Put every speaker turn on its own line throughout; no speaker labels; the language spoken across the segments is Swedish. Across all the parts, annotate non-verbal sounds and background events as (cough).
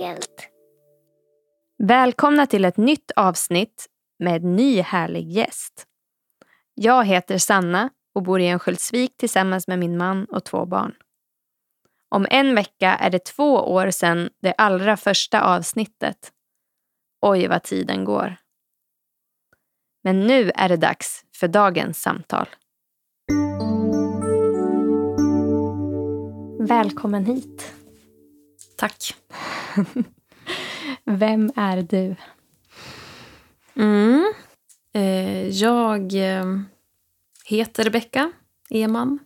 Enkelt.
Välkomna till ett nytt avsnitt med en ny härlig gäst. Jag heter Sanna och bor i Örnsköldsvik tillsammans med min man och två barn. Om en vecka är det två år sedan det allra första avsnittet. Oj, vad tiden går. Men nu är det dags för dagens samtal. Välkommen hit.
Tack. (laughs)
Vem är du?
Mm. Eh, jag eh, heter Rebecka Eman.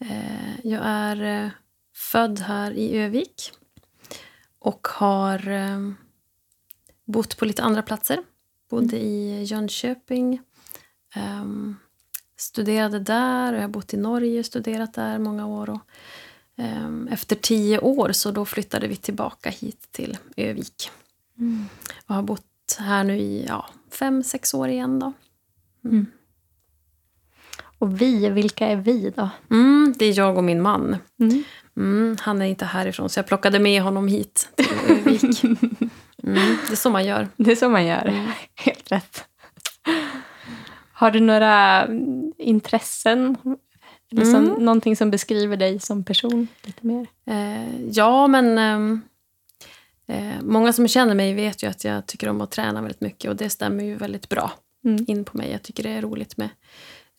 Eh, jag är eh, född här i Övik och har eh, bott på lite andra platser. Bodde i Jönköping. ehm, studerade där och jag har bott i Norge studerat där många år. Och, efter tio år så då flyttade vi tillbaka hit till Övik. Och har bott här nu i ja, fem, sex år igen. Då.
Och vi, vilka är vi då?
Mm, det är jag och min man.
Mm.
Mm, han är inte härifrån, så jag plockade med honom hit till Övik. (laughs) Mm, det är så man gör.
Det är så man gör. Helt rätt. Har du några mm, intressen? Eller som,
Mm.
någonting som beskriver dig som person lite mer?
Eh, ja, men... ehm, eh, många som känner mig vet ju att jag tycker om att träna väldigt mycket och det stämmer ju väldigt bra
Mm.
in på mig. Jag tycker det är roligt med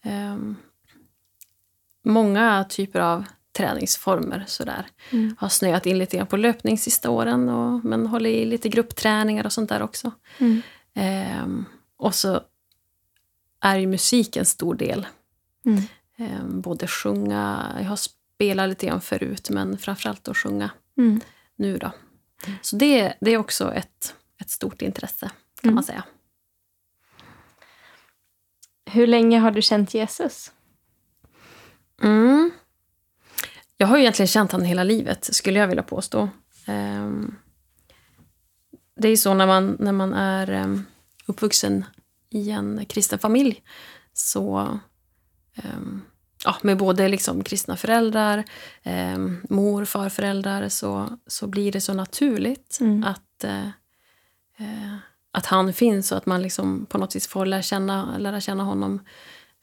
ehm, många typer av träningsformer. Sådär.
Mm.
Har snöat in lite grann på löpning sista åren och, men håller i lite gruppträningar och sånt där också.
Mm.
Ehm, och så är ju musik en stor del.
Mm.
Ehm, både sjunga, jag har spelat lite grann förut, men framförallt att sjunga
Mm.
nu då. Så det, det är också ett, ett stort intresse, kan
Mm.
man säga.
Hur länge har du känt Jesus?
Mm. Jag har ju egentligen känt honom hela livet, skulle jag vilja påstå. Ehm, det är ju så när man, när man är um, uppvuxen i en kristen familj, så ehm, ja, med både liksom kristna föräldrar, um, mor farföräldrar, så, så blir det så naturligt
Mm.
att, eh, eh, att han finns och att man liksom på något vis får lära känna, lära känna honom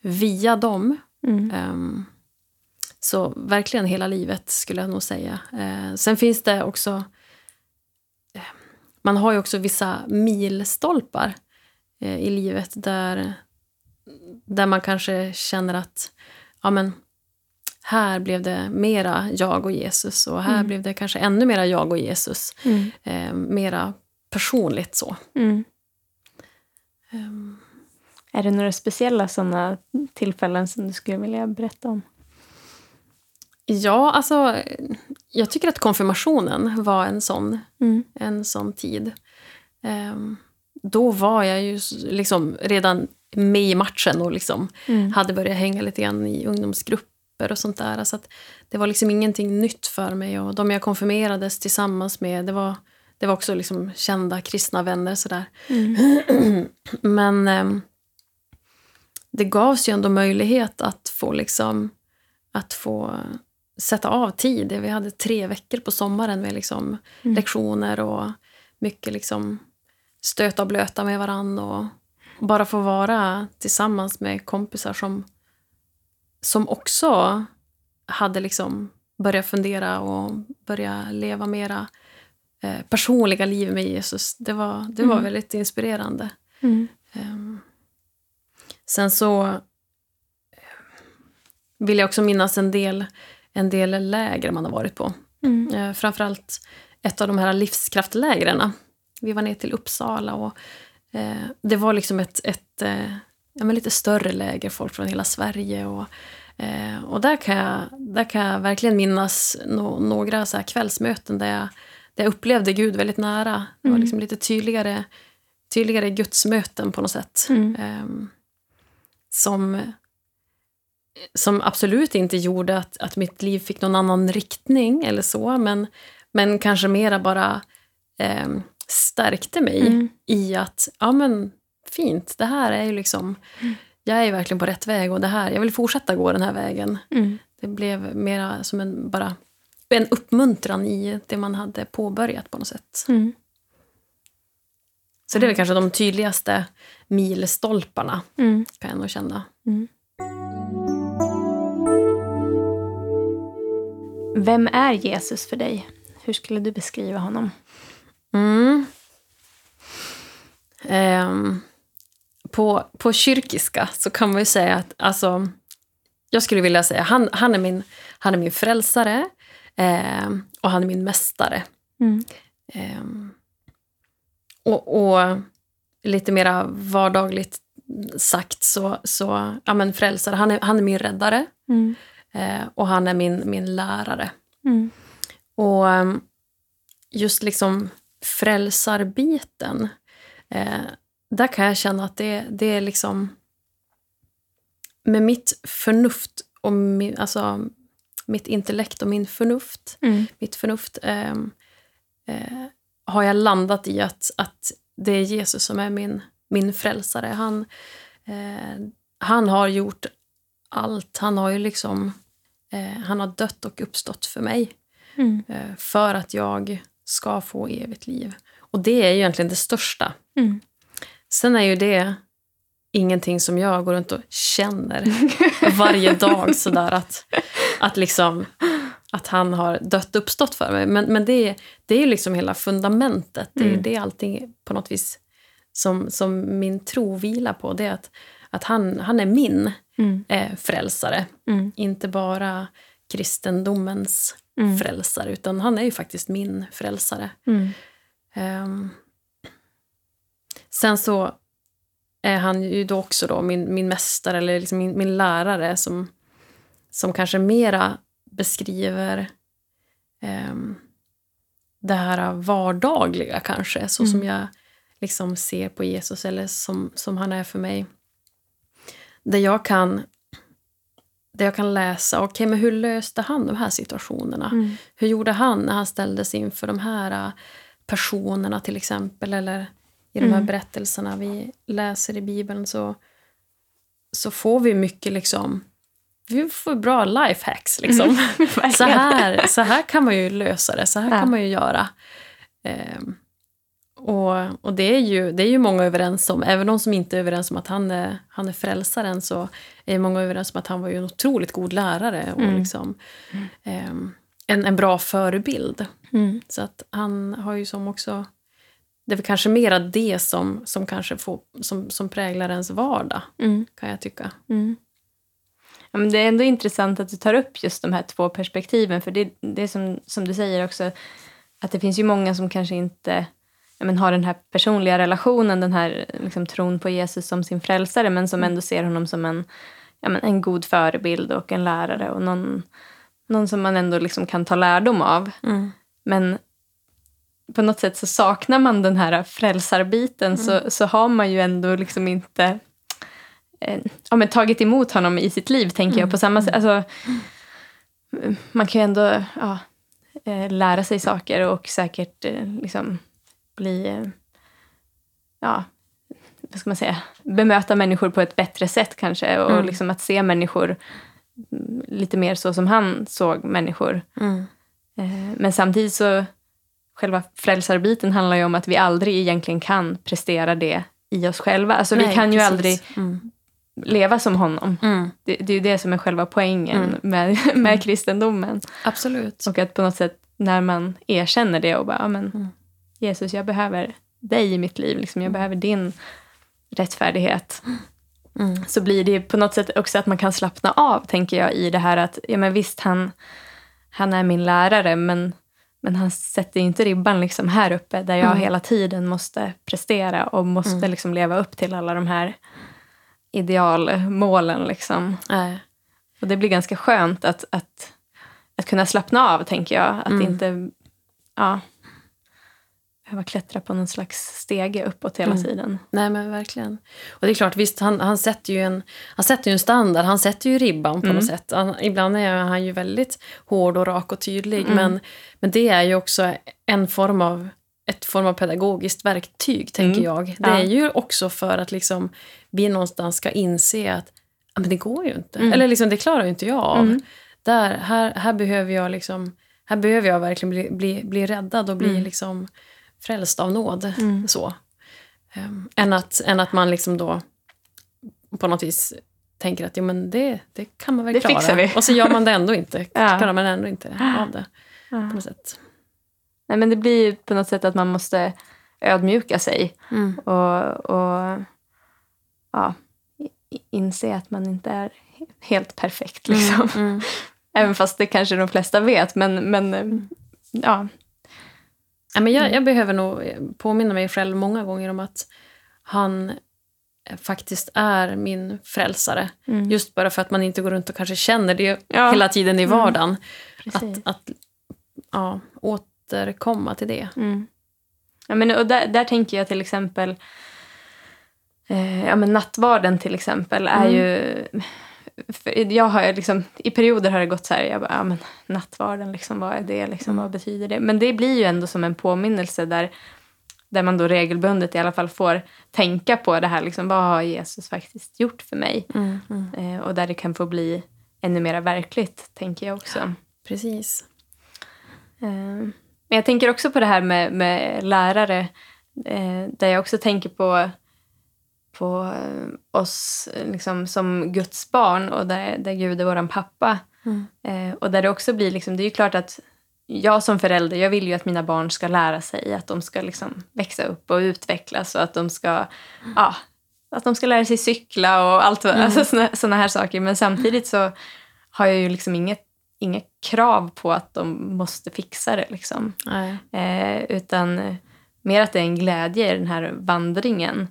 via dem.
Mm.
Ehm, så verkligen hela livet skulle jag nog säga. Eh, sen finns det också... eh, Man har ju också vissa milstolpar eh, i livet där, där man kanske känner att ja, men, här blev det mera jag och Jesus och här
Mm.
blev det kanske ännu mera jag och Jesus.
Mm.
Eh, mera personligt så.
Mm.
Ehm,
Är det några speciella sådana tillfällen som du skulle vilja berätta om?
Ja, alltså jag tycker att konfirmationen var en sån
Mm.
en sån tid. Ehm, då var jag ju liksom redan med i matchen och liksom
Mm.
hade börjat hänga lite grann i ungdomsgrupper och sånt där. Så det var liksom ingenting nytt för mig. Och de jag konfirmerades tillsammans med, det var, det var också liksom kända kristna vänner. Sådär.
Mm. (clears throat)
Men ehm, det gavs ju ändå möjlighet att få, liksom, att få sätta av tid. Vi hade tre veckor på sommaren med liksom
Mm.
lektioner och mycket liksom stöta och blöta med varann och bara få vara tillsammans med kompisar som, som också hade liksom börjat fundera och börja leva mera eh, personliga liv med Jesus. Det var, det var
Mm.
väldigt inspirerande.
Mm.
Ehm, sen så eh, vill jag också minnas en del, en del läger man har varit på.
Mm.
Eh, framförallt ett av de här livskraftlägren. Vi var ner till Uppsala och det var liksom ett, ett eh, ja, men lite större läger, folk från hela Sverige. Och, eh, och där, kan jag, där kan jag verkligen minnas nå- några så här kvällsmöten där jag, där jag upplevde Gud väldigt nära. Det var
Mm.
liksom lite tydligare, tydligare gudsmöten på något sätt.
Mm.
Ehm, som, som absolut inte gjorde att, att mitt liv fick någon annan riktning eller så, men, men kanske mera bara ehm, stärkte mig
Mm.
i att, ja men fint, det här är ju liksom, jag är ju verkligen på rätt väg och det här, jag vill fortsätta gå den här vägen.
Mm.
Det blev mera som en bara en uppmuntran i det man hade påbörjat på något sätt.
Mm.
Så det är väl kanske de tydligaste milstolparna,
Mm.
kan jag nog känna.
Vem är Jesus för dig? Hur skulle du beskriva honom?
Mm. Ehm, på, på kyrkiska så kan man ju säga att alltså, jag skulle vilja säga han, han, är, min, han är min frälsare ehm, och han är min mästare.
Mm.
Ehm, och, och lite mera vardagligt sagt så, så ja, men frälsare, han är, han är min räddare
Mm.
eh, och han är min, min lärare.
Mm.
Och um, just liksom frälsarbiten, eh, där kan jag känna att det, det är liksom... Med mitt förnuft och min, alltså, mitt intellekt och min förnuft,
Mm.
mitt förnuft ehm, eh, har jag landat i att, att det är Jesus som är min, min frälsare. Han, eh, han har gjort allt. Han har ju liksom... Eh, han har dött och uppstått för mig
Mm.
eh, för att jag ska få evigt liv. Och det är ju egentligen det största.
Mm.
Sen är ju det ingenting som jag går runt och känner (laughs) varje dag sådär att, att liksom att han har dött uppstått för mig. Men, men det, det är ju liksom hela fundamentet. Det
Mm.
det allting på något vis som, som min tro vilar på. Det är att, att han, han är min
Mm.
eh, frälsare.
Mm.
Inte bara kristendomens
Mm.
frälsare, utan han är ju faktiskt min frälsare.
Mm.
Ehm, sen så är han ju då också då min, min mästare, eller liksom min, min lärare som, som kanske mera beskriver ehm, det här vardagliga kanske, så som jag liksom ser på Jesus, eller som, som han är för mig. Där jag kan, där jag kan läsa, okej men hur löste han de här situationerna?
Mm.
Hur gjorde han när han ställdes inför de här äh, personerna till exempel? Eller i de här
Mm.
berättelserna vi läser i Bibeln så, så får vi mycket liksom... Vi får bra lifehacks. Liksom. (laughs)
Verkligen.
så, här, så här kan man ju lösa det, så här
Ja.
kan man ju göra. Ehm, och och det, är ju, det är ju många överens om, även de som inte är överens om att han är, han är frälsaren så är många överens om att han var ju en otroligt god lärare och
Mm.
liksom, ehm, en, en bra förebild.
Mm.
Så att han har ju som också... Det är väl kanske mera det som, som kanske får, som, som präglar ens vardag,
Mm.
kan jag tycka.
Mm. Ja, men det är ändå intressant att du tar upp just de här två perspektiven. För det, det är som, som du säger också, att det finns ju många som kanske inte ja, men har den här personliga relationen, den här liksom, tron på Jesus som sin frälsare, men som ändå ser honom som en, ja, men en god förebild och en lärare och någon, någon som man ändå liksom kan ta lärdom av. Men på något sätt så saknar man den här frälsarbiten så, så har man ju ändå liksom inte eh, ja, men tagit emot honom i sitt liv, tänker jag. på samma sätt. Alltså, man kan ju ändå ja, eh, lära sig saker och säkert eh, liksom bli... eh, Ja, vad ska man säga? Bemöta människor på ett bättre sätt kanske. Och
Mm.
liksom att se människor mm, lite mer så som han såg människor. Eh, Men samtidigt så, själva frälsarbiten handlar ju om att vi aldrig egentligen kan prestera det i oss själva. Alltså vi
Nej,
kan ju
precis.
aldrig
Mm.
leva som honom.
Mm.
Det, det är ju det som är själva poängen
Mm.
med, (laughs) med kristendomen.
Absolut.
Och att på något sätt när man erkänner det och bara, men
Mm.
Jesus jag behöver dig i mitt liv, liksom, jag behöver din rättfärdighet.
Mm.
Så blir det på något sätt också att man kan slappna av, tänker jag, i det här att, ja men visst han, han är min lärare, men, men han sätter inte ribban liksom här uppe där jag
Mm.
hela tiden måste prestera och måste
Mm.
liksom leva upp till alla de här idealmålen. Liksom.
Nej.
Och det blir ganska skönt att, att, att kunna slappna av, tänker jag. Att
Mm.
inte ja, behöva klättra på någon slags stege uppåt hela
Mm.
tiden.
Nej, men verkligen. Och det är klart, visst, han, han, sätter ju en, han sätter ju en standard, han sätter ju ribban på
Mm.
något sätt. Han, ibland är han ju väldigt hård och rak och tydlig,
Mm.
men, men det är ju också en form av ett form av pedagogiskt verktyg, tänker
Mm.
jag. Det
Ja.
är ju också för att liksom, vi någonstans ska inse att men det går ju inte.
Mm.
Eller liksom, det klarar ju inte jag av.
Mm.
Där, här, här behöver jag liksom här behöver jag verkligen bli, bli, bli räddad och bli liksom frälst av nåd.
Mm.
Så. Um, än, att, än att man liksom då på något vis tänker att jo, men det, det kan man väl
Det
klara.
fixar vi.
Och så gör man det ändå inte. (laughs)
Ja.
Klarar man ändå inte av det.
Ja.
På något sätt.
Nej, men det blir ju på något sätt att man måste ödmjuka sig
Mm.
och, och ja, inse att man inte är he- helt perfekt. Liksom.
Mm. Mm. (laughs)
Även fast det kanske de flesta vet. Men, men eh, ja.
Ja, men
Mm.
jag, jag behöver nog påminna mig själv många gånger om att han eh, faktiskt är min frälsare.
Mm.
Just bara för att man inte går runt och kanske känner det
Ja.
hela tiden i
Mm.
vardagen.
Precis.
Att, att ja, återkomma till det.
Mm. Ja, men, och där, där tänker jag till exempel... Eh, ja, men nattvarden till exempel är
Mm.
ju... Jag har liksom, I perioder har det gått så här, jag bara, ja, men nattvarden, liksom, vad är det? Liksom,
Mm.
Vad betyder det? Men det blir ju ändå som en påminnelse där, där man då regelbundet i alla fall får tänka på det här. Liksom, vad har Jesus faktiskt gjort för mig?
Mm, mm.
Eh, och där det kan få bli ännu mer verkligt, tänker jag också.
Precis.
Eh, Men jag tänker också på det här med, med lärare. Eh, där jag också tänker på, på eh, oss eh, liksom, som Guds barn och där, där Gud är vår pappa.
Mm.
Eh, och där det också blir, liksom, det är ju klart att jag som förälder, jag vill ju att mina barn ska lära sig, att de ska liksom växa upp och utvecklas och att de ska, ja, att de ska lära sig cykla och allt,
Mm.
alltså såna, såna här saker. Men samtidigt så har jag ju liksom inget, inget krav på att de måste fixa det. Liksom. Eh, utan eh, mer att det är en glädje i den här vandringen.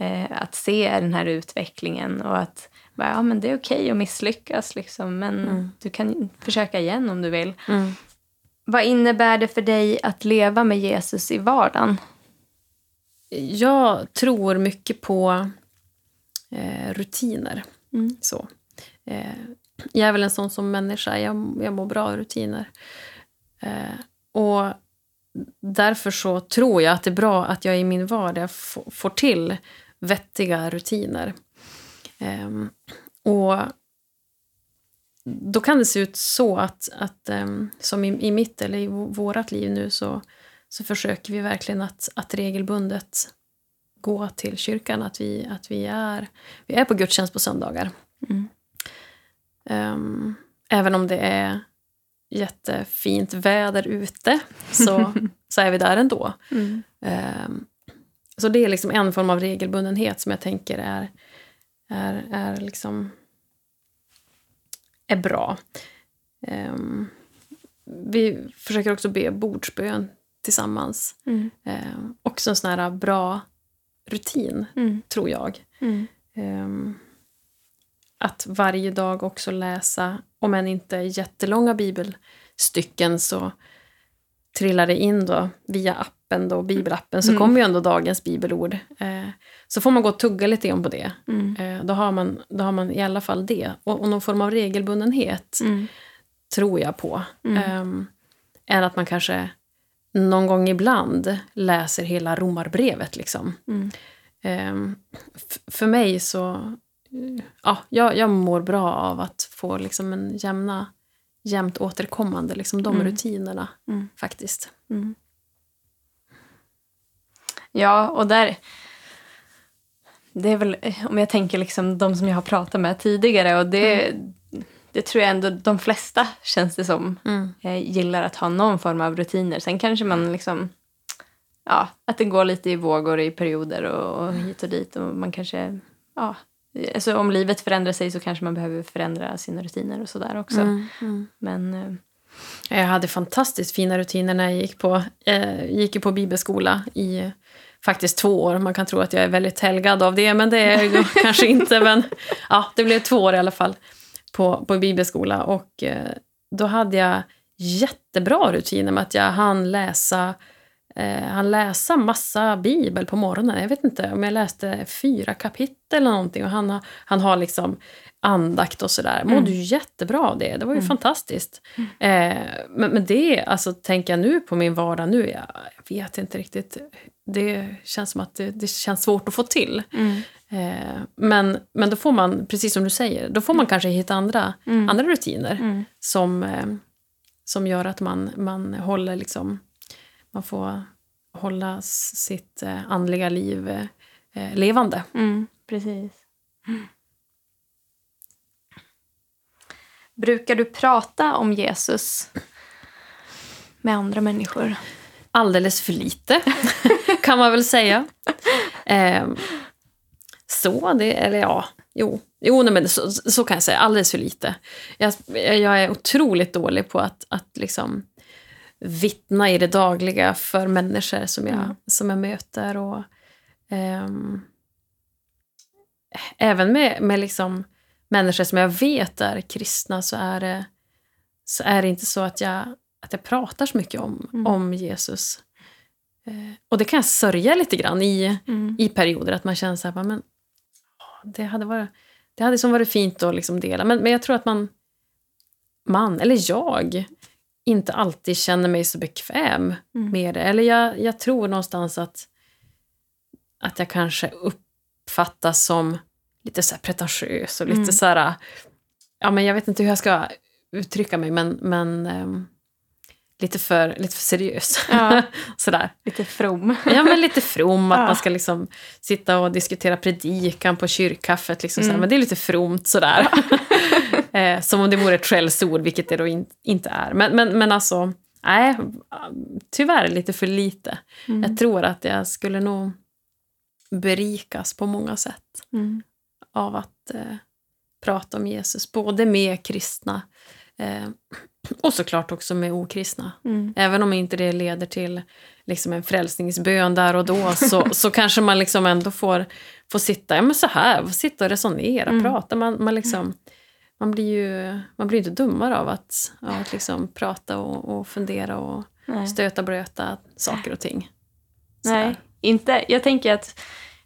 Eh, att se den här utvecklingen och att bara, ja, men det är okej att misslyckas, liksom, men
Mm.
du kan försöka igen om du vill.
Mm.
Vad innebär det för dig att leva med Jesus i vardagen?
Jag tror mycket på eh, rutiner.
Mm.
Så. Eh, jag är väl en sån som människa. Jag, jag mår bra av rutiner. Eh, och därför så tror jag att det är bra att jag i min vardag får till vettiga rutiner. Ehm, och då kan det se ut så att, att ehm, som i, i mitt eller i v- vårat liv nu så, så försöker vi verkligen att, att regelbundet gå till kyrkan. Att vi, att vi, är, vi är på gudstjänst på söndagar.
Mm.
Ehm, även om det är jättefint väder ute så, (laughs) så är vi där ändå.
Mm.
Ehm, så det är liksom en form av regelbundenhet som jag tänker är, är, är, liksom, är bra. Ehm, vi försöker också be bordsbön tillsammans.
Mm.
Ehm, också en sån här bra rutin,
Mm.
tror jag.
Mm.
Ehm, att varje dag också läsa, om än inte jättelånga bibelstycken så trillar det in då via appen, då, bibelappen, så
Mm.
kommer ju ändå dagens bibelord. Eh, så får man gå och tugga lite grann på det.
Mm.
Eh, då, har man, då har man i alla fall det. Och, och någon form av regelbundenhet
Mm.
tror jag på.
Mm.
Ehm, än att man kanske någon gång ibland läser hela romarbrevet. Liksom.
Mm.
Ehm, för mig så... eh, Ja, jag, jag mår bra av att få liksom en jämna, jämnt återkommande, liksom de
Mm.
rutinerna
Mm.
faktiskt.
Mm. Ja, och där... Det är väl, eh, om jag tänker liksom de som jag har pratat med tidigare och det, det tror jag ändå de flesta, känns det som,
Mm.
eh, gillar att ha någon form av rutiner. Sen kanske man liksom, ja, att det går lite i vågor i perioder och, och hit och dit och man kanske, ja, alltså om livet förändrar sig så kanske man behöver förändra sina rutiner och sådär också.
Mm. Mm.
Men eh,
Jag hade fantastiskt fina rutiner när jag gick på, eh, gick på bibelskola i eh, faktiskt två år. Man kan tro att jag är väldigt helgad av det, men det är jag (laughs) kanske inte. Men ja, det blev två år i alla fall på, på bibelskola. Och eh, då hade jag jättebra rutiner med att jag hann läsa eh, han läsa massa bibel på morgonen. Jag vet inte om jag läste fyra kapitel eller någonting. Och han, har- han har liksom andakt och sådär. Mådde
Mm.
ju jättebra av det. Det var ju
Mm.
fantastiskt. Eh, men, men det, alltså tänker jag nu på min vardag nu, jag, jag vet inte riktigt. Det känns som att det, det känns svårt att få till.
mm,
Eh, men, men då får man, precis som du säger, då får man kanske hitta andra,
mm,
andra rutiner
mm,
som, eh, som gör att man, man håller liksom, man får hålla sitt eh, andliga liv eh, levande.
Mm, precis. Brukar du prata om Jesus med andra människor?
Alldeles för lite, (laughs) kan man väl säga. Eh, så, det, eller ja, jo. Jo, nej, men så, så kan jag säga. Alldeles för lite. Jag, jag är otroligt dålig på att, att liksom vittna i det dagliga för människor som jag,
Mm.
som jag möter. Och, ehm, även med, med liksom människor som jag vet är kristna så är det, så är det inte så att jag, att jag pratar så mycket om,
Mm.
om Jesus. Eh, och det kan jag sörja lite grann i,
Mm.
i perioder, att man känner så här, men det hade varit, det hade som varit fint att liksom dela. Men, men jag tror att man, man, eller jag, inte alltid känner mig så bekväm
Mm.
med det. Eller jag, jag tror någonstans att, att jag kanske uppfattas som lite så här pretentiös och lite
Mm.
så här... Ja, men jag vet inte hur jag ska uttrycka mig, men, men ehm, lite, för, lite för seriös.
Ja. (laughs)
Sådär.
Lite from.
Ja, men lite from, att (laughs)
Ja.
man ska liksom sitta och diskutera predikan på kyrkkaffet. Liksom sådär.
Mm.
Men det är lite fromt sådär. (laughs) eh, som om det vore ett skällsord, vilket det då in, inte är. Men, men, men alltså, nej, tyvärr lite för lite.
Mm.
Jag tror att jag skulle nog berikas på många sätt
Mm.
av att eh, prata om Jesus. Både med kristna eh, och såklart också med okristna.
Mm.
Även om inte det leder till liksom en frälsningsbön där och då så, (laughs) så kanske man liksom ändå får, får sitta ja, men så här, sitta och resonera,
Mm.
prata. Man, man, liksom, man blir ju man blir inte dummare av att, av att liksom prata och, och fundera och
Nej.
stöta blöta saker och ting.
Nej,
Sådär.
inte. Jag tänker att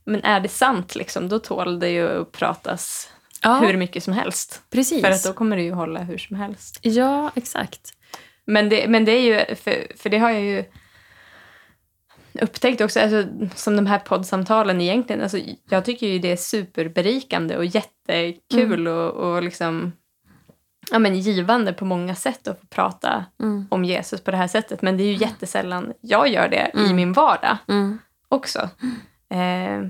men är det sant, liksom, då tål det ju att pratas
Ja,
hur mycket som helst.
precis.
För att då kommer det ju hålla hur som helst.
Ja, exakt.
Men det, men det är ju, för, för det har jag ju upptäckt också, alltså, som de här poddsamtalen egentligen. Alltså, jag tycker ju det är superberikande och jättekul och, och liksom, ja, men givande på många sätt att få prata
Mm.
om Jesus på det här sättet. Men det är ju jättesällan jag gör det i
Mm.
min vardag
Mm.
också. Eh,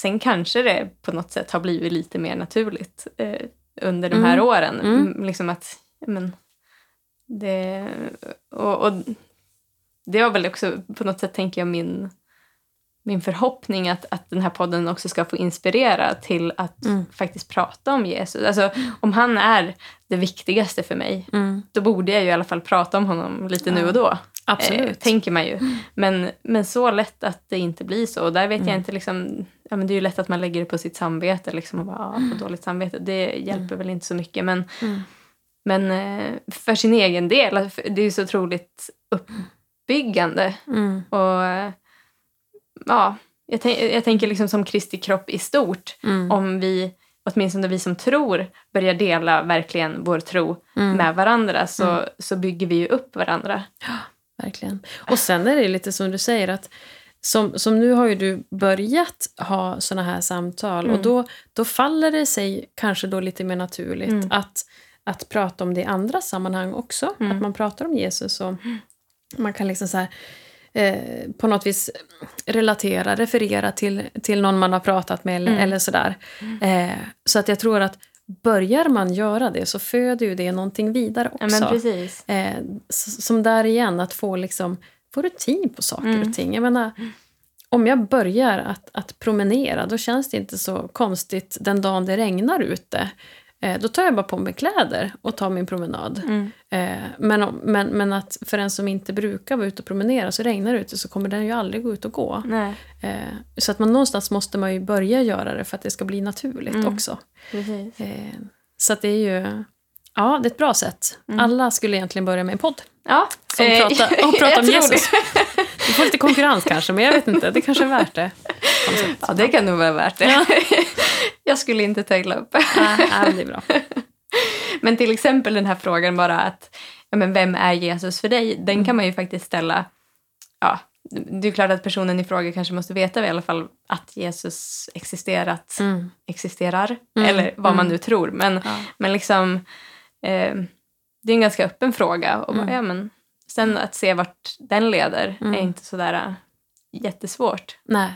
sen kanske det på något sätt har blivit lite mer naturligt eh, under de här
Mm.
åren.
Mm.
Mm, Liksom att, men, det, och, och det var väl också på något sätt, tänker jag, min, min förhoppning att, att den här podden också ska få inspirera till att
Mm.
faktiskt prata om Jesus. Alltså, om han är det viktigaste för mig,
Mm.
då borde jag ju i alla fall prata om honom lite nu
Ja.
och då.
Absolut.
Eh, tänker man ju. Men, men så lätt att det inte blir så. Och där vet jag
Mm.
inte, liksom, ja, men det är ju lätt att man lägger det på sitt samvete liksom, och bara, ah, får dåligt samvete. Det hjälper väl inte så mycket. Men,
Mm.
men eh, för sin egen del, det är ju så otroligt uppbyggande.
Mm.
Och ja, jag, jag tänker liksom som Kristi kropp i stort.
Mm.
Om vi, åtminstone vi som tror, börjar dela verkligen vår tro
Mm.
med varandra så, så bygger vi ju upp varandra.
Verkligen. Och sen är det lite som du säger att som, som nu har ju du börjat ha såna här samtal
Mm.
och då, då faller det sig kanske då lite mer naturligt
Mm.
att, att prata om det i andra sammanhang också.
Mm.
Att man pratar om Jesus och man kan liksom så här, eh, på något vis relatera, referera till, till någon man har pratat med eller,
Mm.
eller sådär. Eh, så att jag tror att börjar man göra det så föder ju det någonting vidare
Ja,
också.
precis.
Eh, som där igen, att få, liksom, få rutin på saker
Mm.
och ting. Jag menar, om jag börjar att, att promenera, då känns det inte så konstigt den dagen det regnar ute. Eh, då tar jag bara på mig kläder och tar min promenad.
Mm.
Eh, men, men, men att för en som inte brukar vara ute och promenera, så regnar det ute så kommer den ju aldrig gå ut och gå. Eh, så att man någonstans måste man ju börja göra det för att det ska bli naturligt
Mm.
också. Eh, så att det är ju... Ja, det är ett bra sätt.
Mm.
Alla skulle egentligen börja med en podd.
Ja,
Som pratar, (laughs) och
jag
pratar om Jesus.
det. (laughs)
Vi får lite konkurrens kanske, men jag vet inte. Det kanske är värt det.
Ja, det kan nog vara värt det. (laughs) jag skulle inte ta illa upp.
Men det är bra. (laughs)
Men till exempel den här frågan bara att ja, men vem är Jesus för dig? Den
Mm.
kan man ju faktiskt ställa. Ja, det är klart att personen i fråga kanske måste veta i alla fall att Jesus existerat,
Mm.
existerar.
Mm,
Eller vad man
mm.
nu tror. Men,
Ja.
men liksom... Eh, det är en ganska öppen fråga. Och bara,
Mm.
ja, men, sen att se vart den leder
Mm.
är inte sådär äh, jättesvårt.
Nej.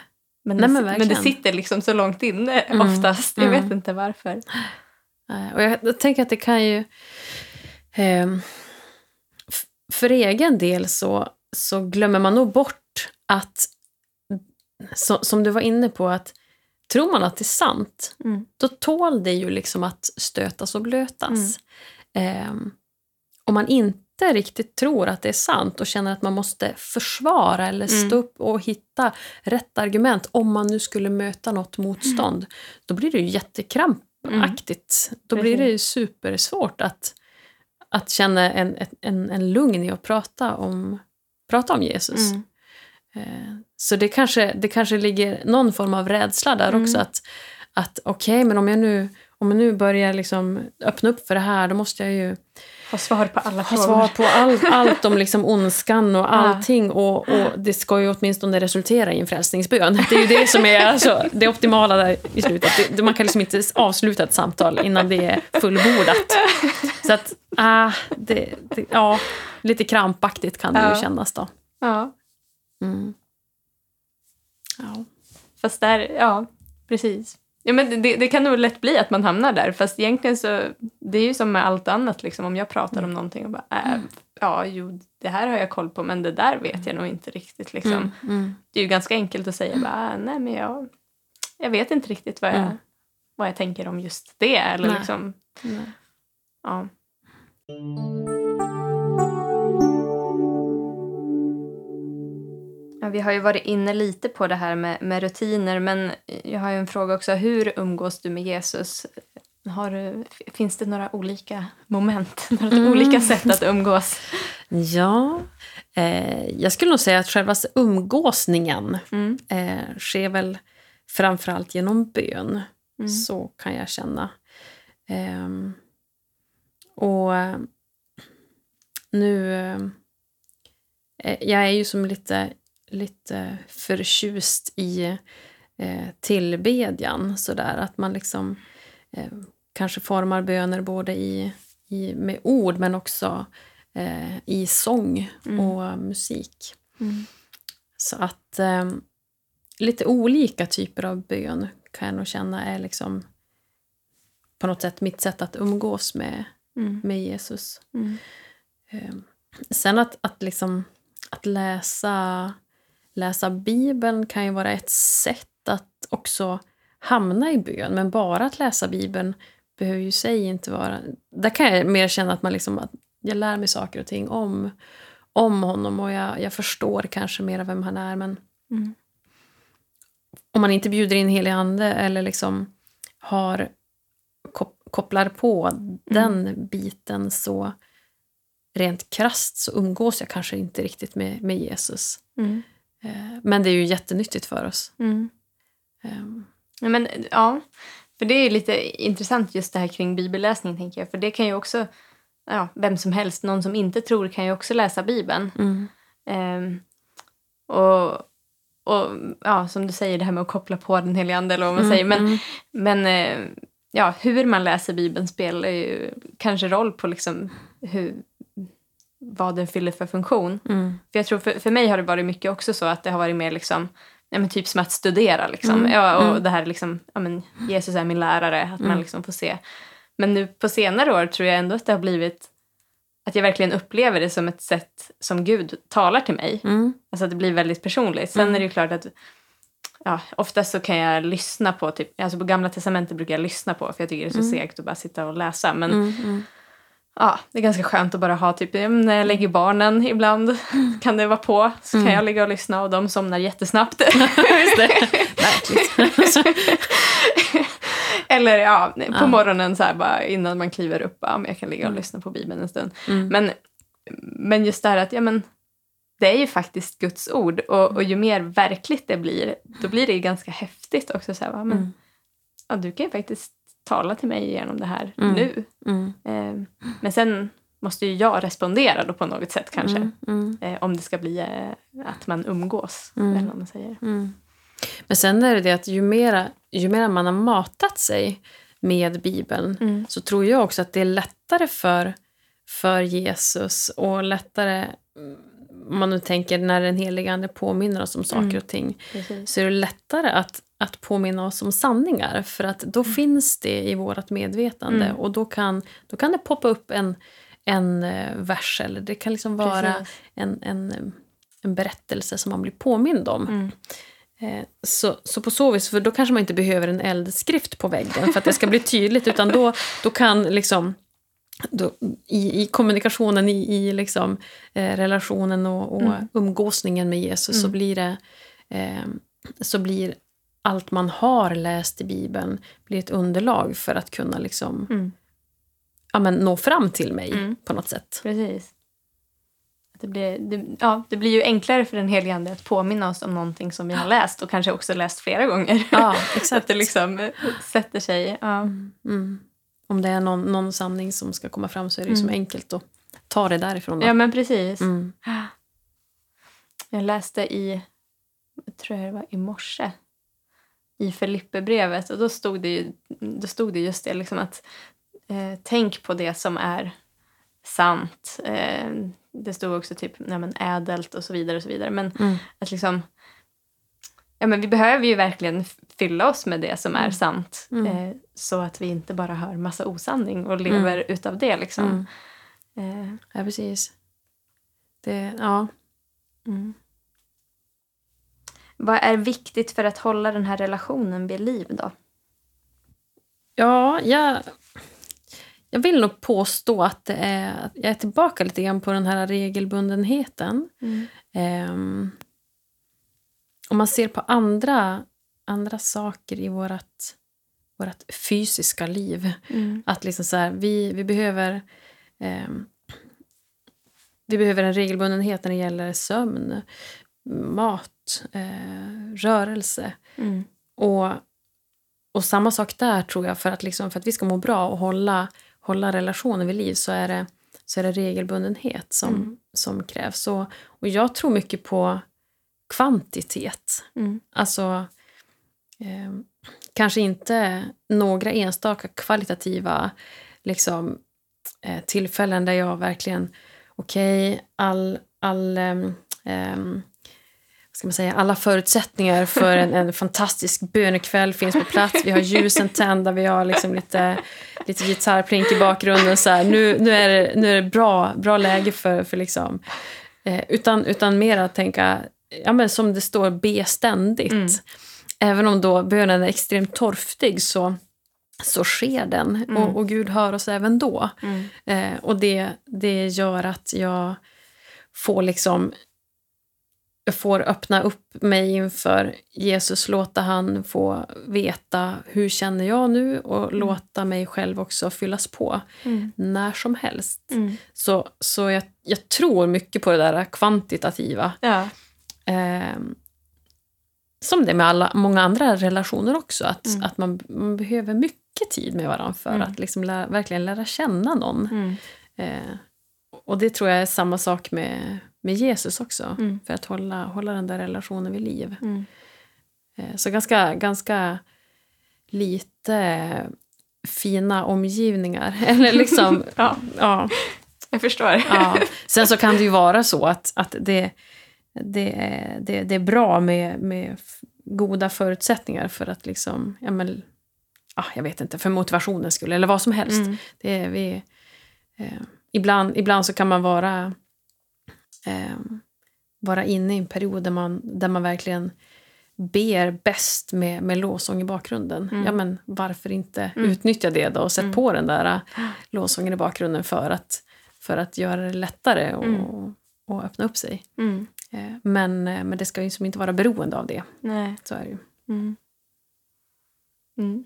Men,
Nej,
det,
men
men det sitter liksom så långt inne
Mm.
oftast. Jag
Mm.
vet inte varför.
Och jag, jag tänker att det kan ju... f- för egen del så, så glömmer man nog bort att... Så, som du var inne på, att tror man att det är sant,
Mm.
då tål det ju liksom att stötas och blötas. Ehm, om man inte riktigt tror att det är sant och känner att man måste försvara eller
Mm.
stå upp och hitta rätt argument om man nu skulle möta något motstånd, då blir det ju jättekrampaktigt. Då blir det ju supersvårt att, att känna en, en, en lugn i att prata om, prata om Jesus.
Mm.
Eh, Så det kanske, det kanske ligger någon form av rädsla där
Mm.
också. Att, att okej, men om jag, nu, om jag nu börjar liksom öppna upp för det här, då måste jag ju
Ha svar på alla
ha
frågor.
svar på allt, allt om liksom ondskan och allting. Och, och det ska ju åtminstone resultera i en frälsningsbön. Det är ju det som är alltså, det optimala där i slutet. Det, man kan liksom inte avsluta ett samtal innan det är fullbordat. Så att, ah, det, det, ja, lite krampaktigt kan det
Ja.
ju kännas då.
Ja,
Mm. Ja.
fast där, ja, precis. Ja, men det, det kan nog lätt bli att man hamnar där, fast egentligen så, det är ju som med allt annat, liksom, om jag pratar om någonting och bara, äh, ja, jo, det här har jag koll på, men det där vet jag nog inte riktigt. Liksom.
Mm. Mm.
Det är ju ganska enkelt att säga, bara, "Ah, nej, men jag, jag vet inte riktigt vad jag,
Mm.
vad jag tänker om just det. Eller
Nej.
liksom,
Nej.
ja. Ja, vi har ju varit inne lite på det här med, med rutiner, men jag har ju en fråga också. Hur umgås du med Jesus? Har finns det några olika moment, (laughs) några
Mm.
olika sätt att umgås?
Ja, eh, jag skulle nog säga att själva umgåsningen
Mm.
eh, sker väl framförallt genom bön.
Mm.
Så kan jag känna. Ehm, och eh, nu... Eh, jag är ju som lite, lite förtjust i eh, tillbedjan. Sådär, att man liksom eh, kanske formar böner både i, i, med ord men också eh, i sång
Mm.
och musik.
Mm.
Så att eh, lite olika typer av bön kan jag nog känna är liksom på något sätt mitt sätt att umgås med,
Mm.
med Jesus.
Mm.
Eh, sen att, att, liksom, att läsa, läsa Bibeln kan ju vara ett sätt att också hamna i bön. Men bara att läsa Bibeln behöver ju sig inte vara... Där kan jag mer känna att, man liksom, att jag lär mig saker och ting om, om honom och jag, jag förstår kanske mer av vem han är. Men
Mm.
om man inte bjuder in helig ande eller liksom har kop- kopplar på den biten så rent krasst så umgås jag kanske inte riktigt med, med Jesus.
Mm.
Eh, Men det är ju jättenyttigt för oss.
Mm.
Ehm,
Ja, men, ja, för det är ju lite intressant just det här kring bibelläsning, tänker jag. För det kan ju också, ja, vem som helst, någon som inte tror kan ju också läsa Bibeln.
Mm.
Ehm, och, och ja, som du säger, det här med att koppla på den heliga ande eller vad man säger. Men,
mm.
men eh, ja, hur man läser Bibeln spelar ju kanske roll på liksom hur, vad den fyller för funktion.
Mm.
För jag tror för, för mig har det varit mycket också så att det har varit mer liksom, ja, men typ som att studera. Liksom.
Mm,
Ja, och
mm.
det här liksom, ja, men Jesus är min lärare, att man
Mm.
liksom får se. Men nu på senare år tror jag ändå att det har blivit att jag verkligen upplever det som ett sätt som Gud talar till mig.
Mm.
Alltså att det blir väldigt personligt. Sen
Mm.
är det ju klart att ja, oftast så kan jag lyssna på, typ, alltså på gamla testamentet brukar jag lyssna på för jag tycker det är så
Mm.
segt att bara sitta och läsa. Men
Mm.
Ja, det är ganska skönt att bara ha typ, när jag lägger barnen ibland (laughs) kan det vara på. Så kan
Mm.
jag ligga och lyssna och de somnar jättesnabbt. (laughs)
Just det. (laughs)
Eller ja, på
Ja.
morgonen så här bara innan man kliver upp, ja, men jag kan ligga och
Mm.
lyssna på Bibeln en stund.
Mm.
Men, men just det här att ja, men, det är ju faktiskt Guds ord och, och ju mer verkligt det blir, då blir det ganska häftigt också. Så här, va, men,
Mm.
ja, du kan ju faktiskt tala till mig genom det här
Mm.
nu.
Mm.
Eh, men sen måste ju jag respondera då på något sätt kanske.
Mm. Mm.
Eh, om det ska bli eh, att man umgås,
Mm.
eller vad man säger.
Men sen är det det att ju mera, ju mera man har matat sig med Bibeln så tror jag också att det är lättare för, för Jesus och lättare, om man nu tänker när den helige Ande påminner oss om saker
Mm.
och ting,
Precis.
så är det lättare att, att påminna oss om sanningar. För att då finns det i vårt medvetande
Mm.
och då kan, då kan det poppa upp en, en eh, vers eller det kan liksom vara
Precis.
en, en, en berättelse som man blir påmind om.
Mm.
Eh, Så, så på så vis, för då kanske man inte behöver en eldskrift på väggen för att det ska bli tydligt, utan då, då kan liksom då, i, i kommunikationen, i, i liksom, eh, relationen och, och
Mm.
umgåsningen med Jesus så
Mm.
blir det eh, så blir allt man har läst i Bibeln blir ett underlag för att kunna liksom,
Mm.
ja, men, nå fram till mig
Mm.
på något sätt.
Precis. Det blir, det, ja, det blir ju enklare för den helige Ande att påminna oss om någonting som vi har läst och kanske också läst flera gånger.
Ja, (laughs)
Så att
exakt.
det liksom eh, sätter sig. Ja.
Om det är någon, någon sanning som ska komma fram så är det ju som
Mm.
enkelt att ta det därifrån. Då.
ja, men precis.
Mm.
Jag läste i, jag tror jag det var i morse, i Filipperbrevet och då stod det, ju, då stod det just det liksom att eh, tänk på det som är sant. Eh, det stod också typ nej, men ädelt och så vidare och så vidare. Men
Mm.
att liksom, ja men vi behöver ju verkligen fylla oss med det som är
Mm.
sant.
Mm.
Eh, så att vi inte bara hör massa osanning och lever utav det liksom.
Mm.
Eh,
Ja, precis. Det, ja.
Mm. Vad är viktigt för att hålla den här relationen vid liv då?
Ja, jag, jag vill nog påstå att det är, jag är tillbaka lite grann på den här regelbundenheten. Ehm, om man ser på andra, andra saker i vårt, vårt fysiska liv.
Mm.
Att liksom så här, vi, vi behöver ehm, vi behöver en regelbundenhet när det gäller sömn, mat, eh, rörelse.
Mm.
Och, och samma sak där tror jag, för att, liksom, för att vi ska må bra och hålla, hålla relationen vid liv så är det, så är det regelbundenhet som,
Mm.
som krävs. Och, och jag tror mycket på kvantitet.
Mm.
Alltså, eh, kanske inte några enstaka kvalitativa liksom, eh, tillfällen där jag verkligen, okej, all, all ehm, vad ska man säga, alla förutsättningar för en, en fantastisk bönekväll finns på plats. Vi har ljusen tända, vi har liksom lite, lite gitarrplink i bakgrunden. Så här. Nu, nu är det, nu är det bra, bra läge för, för liksom... Eh, utan, utan mer att tänka, ja, men som det står, be ständigt.
Mm.
Även om då bönen är extremt torftig så, så sker den.
Mm.
Och, och Gud hör oss även då.
Mm.
Eh, och det, det gör att jag får liksom jag får öppna upp mig inför Jesus, låta han få veta hur känner jag nu och låta mig själv också fyllas på
Mm.
när som helst.
Mm.
Så, så jag, jag tror mycket på det där kvantitativa.
Ja.
Ehm, som det är med alla, många andra relationer också. Att,
Mm.
att man, man behöver mycket tid med varandra för
Mm.
att liksom lära, verkligen lära känna någon.
Mm.
Eh, och det tror jag är samma sak med, med Jesus också.
Mm.
För att hålla, hålla den där relationen vid liv. Eh, så ganska, ganska lite fina omgivningar. (laughs) Eller liksom, (laughs)
Ja,
ja,
jag förstår.
ja. Sen så kan det ju vara så att, att det, det, är, det, det är bra med, med goda förutsättningar för att liksom, ja men, ah, jag vet inte, för motivationens skull eller vad som helst.
Mm.
Det är, vi, eh, ibland, ibland så kan man vara, eh, vara inne i en period där man, där man verkligen ber bäst med, med lovsång i bakgrunden.
Mm.
Ja, men varför inte
Mm.
utnyttja det då och sätta
Mm.
på den där äh, lovsången i bakgrunden för att, för att göra det lättare och,
Mm.
och öppna upp sig.
Mm.
Eh, Men, eh, men det ska ju som inte vara beroende av det.
Nej.
Så är det ju.
Mm. Mm.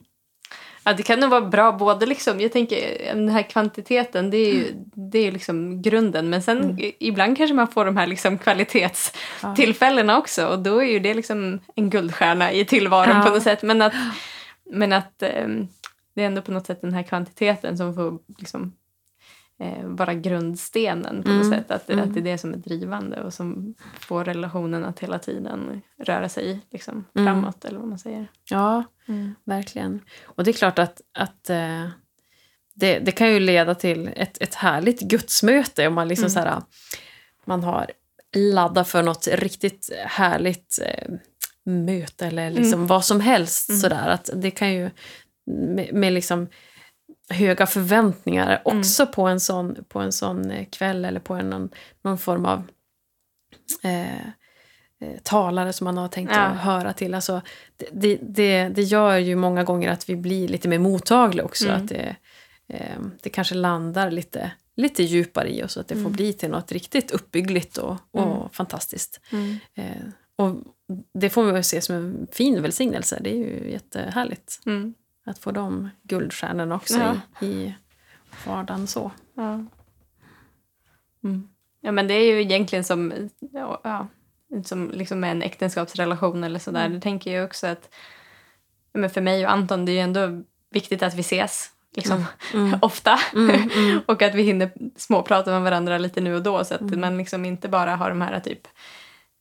Ja, det kan nog vara bra både liksom, jag tänker den här kvantiteten det är ju, det är liksom grunden men sen
Mm.
ibland kanske man får de här liksom kvalitetstillfällena också och då är ju det liksom en guldstjärna i tillvaron
Ja.
på något sätt men att, men att ehm, det är ändå på något sätt den här kvantiteten som får liksom eh, vara grundstenen på något
Mm.
sätt. Att,
Mm.
att det är det som är drivande och som får relationen att hela tiden röra sig liksom,
Mm.
framåt eller vad man säger.
Ja, verkligen. Och det är klart att, att eh, det, det kan ju leda till ett, ett härligt gudsmöte om man liksom
Mm.
så här, man har laddat för något riktigt härligt eh, möte eller liksom vad som helst.
Mm.
Sådär. Att det kan ju med, med liksom höga förväntningar
Mm.
också på en sån, på en sån eh, kväll eller på en, någon, någon form av eh, eh, talare som man har tänkt
Ja.
att höra till. Alltså, det, det, det, gör ju många gånger att vi blir lite mer mottagliga också.
Mm.
Att det, eh, det kanske landar lite, lite djupare i oss. Att det får
Mm.
bli till något riktigt uppbyggligt och, och
Mm.
fantastiskt.
Mm.
Eh, och det får vi se som en fin välsignelse. Det är ju jättehärligt
Mm.
Att få de guldstjärnorna också
Ja.
i, i vardagen. Så.
Ja. Mm. ja, men det är ju egentligen som, ja, som liksom en äktenskapsrelation eller sådär.
Mm.
Det tänker jag också att men för mig och Anton det är ju ändå viktigt att vi ses liksom,
Mm. (laughs)
ofta.
Mm, mm. (laughs)
och att vi hinner småprata med varandra lite nu och då så att
Mm.
man liksom inte bara har de här typ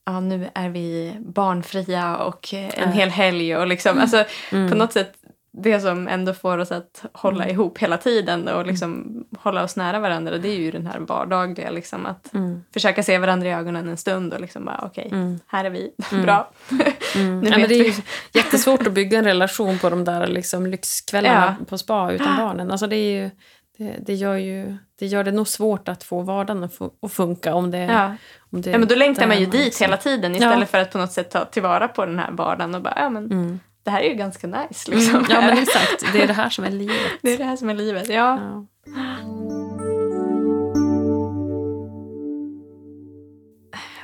Ja, nu är vi barnfria och eh, en hel helg och liksom, alltså
Mm.
på något sätt det som ändå får oss att hålla
Mm.
ihop hela tiden och liksom hålla oss nära varandra det är ju den här vardagliga liksom att
Mm.
försöka se varandra i ögonen en stund och liksom bara okej,
Mm.
här är vi, (laughs)
Mm.
bra.
Mm. (laughs)
Nu
Ja, men det är ju (laughs) jättesvårt att bygga en relation på de där liksom lyxkvällarna på spa utan barnen. Alltså det, är ju, det, det, gör ju, det gör det nog svårt att få vardagen att, fu- att funka om det,
Ja.
om det
ja, men då längtar man ju dit hela tiden istället
Ja.
för att på något sätt ta tillvara på den här vardagen och bara, ja men
Mm.
Det här är ju ganska nice liksom.
Mm. Ja, men (laughs) exakt. Det är det här som är livet.
det är det här som är livet. Ja.
Ja.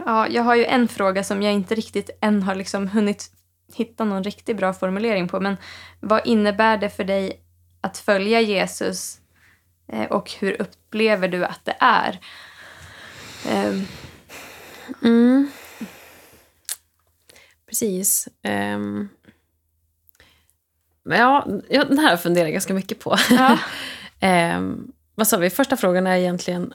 Ja, jag har ju en fråga som jag inte riktigt än har liksom hunnit hitta någon riktigt bra formulering på. Men vad innebär det för dig att följa Jesus eh, och hur upplever du att det är? Ehm,
Mm. Precis. Um, men ja, den här har jag ganska mycket på.
ja, (laughs)
Ehm, vad sa vi? Första frågan är egentligen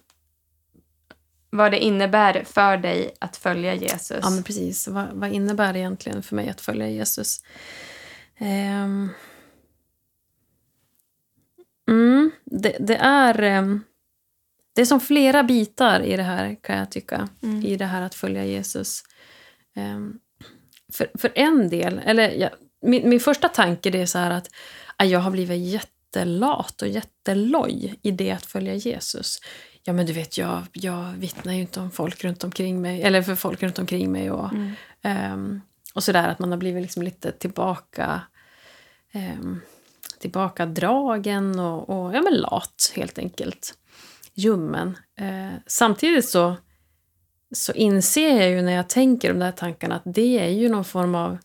vad det innebär för dig att följa Jesus.
Ja, men precis. Vad, vad innebär det egentligen för mig att följa Jesus? Ehm. mm, det, det är... ehm, det är som flera bitar i det här, kan jag tycka.
Mm.
I det här att följa Jesus. Ehm, för, för en del, eller ja, min, min första tanke det är så att jag har blivit jättelat och jätteloj i det att följa Jesus. Ja, men du vet, jag, jag vittnar ju inte om folk runt omkring mig, eller för folk runt omkring mig. Och,
Mm.
ehm, och sådär, att man har blivit liksom lite tillbaka um, tillbakadragen och, och ja, men lat, helt enkelt. Ljummen. Eh, samtidigt så, så inser jag ju när jag tänker de där tankarna att det är ju någon form av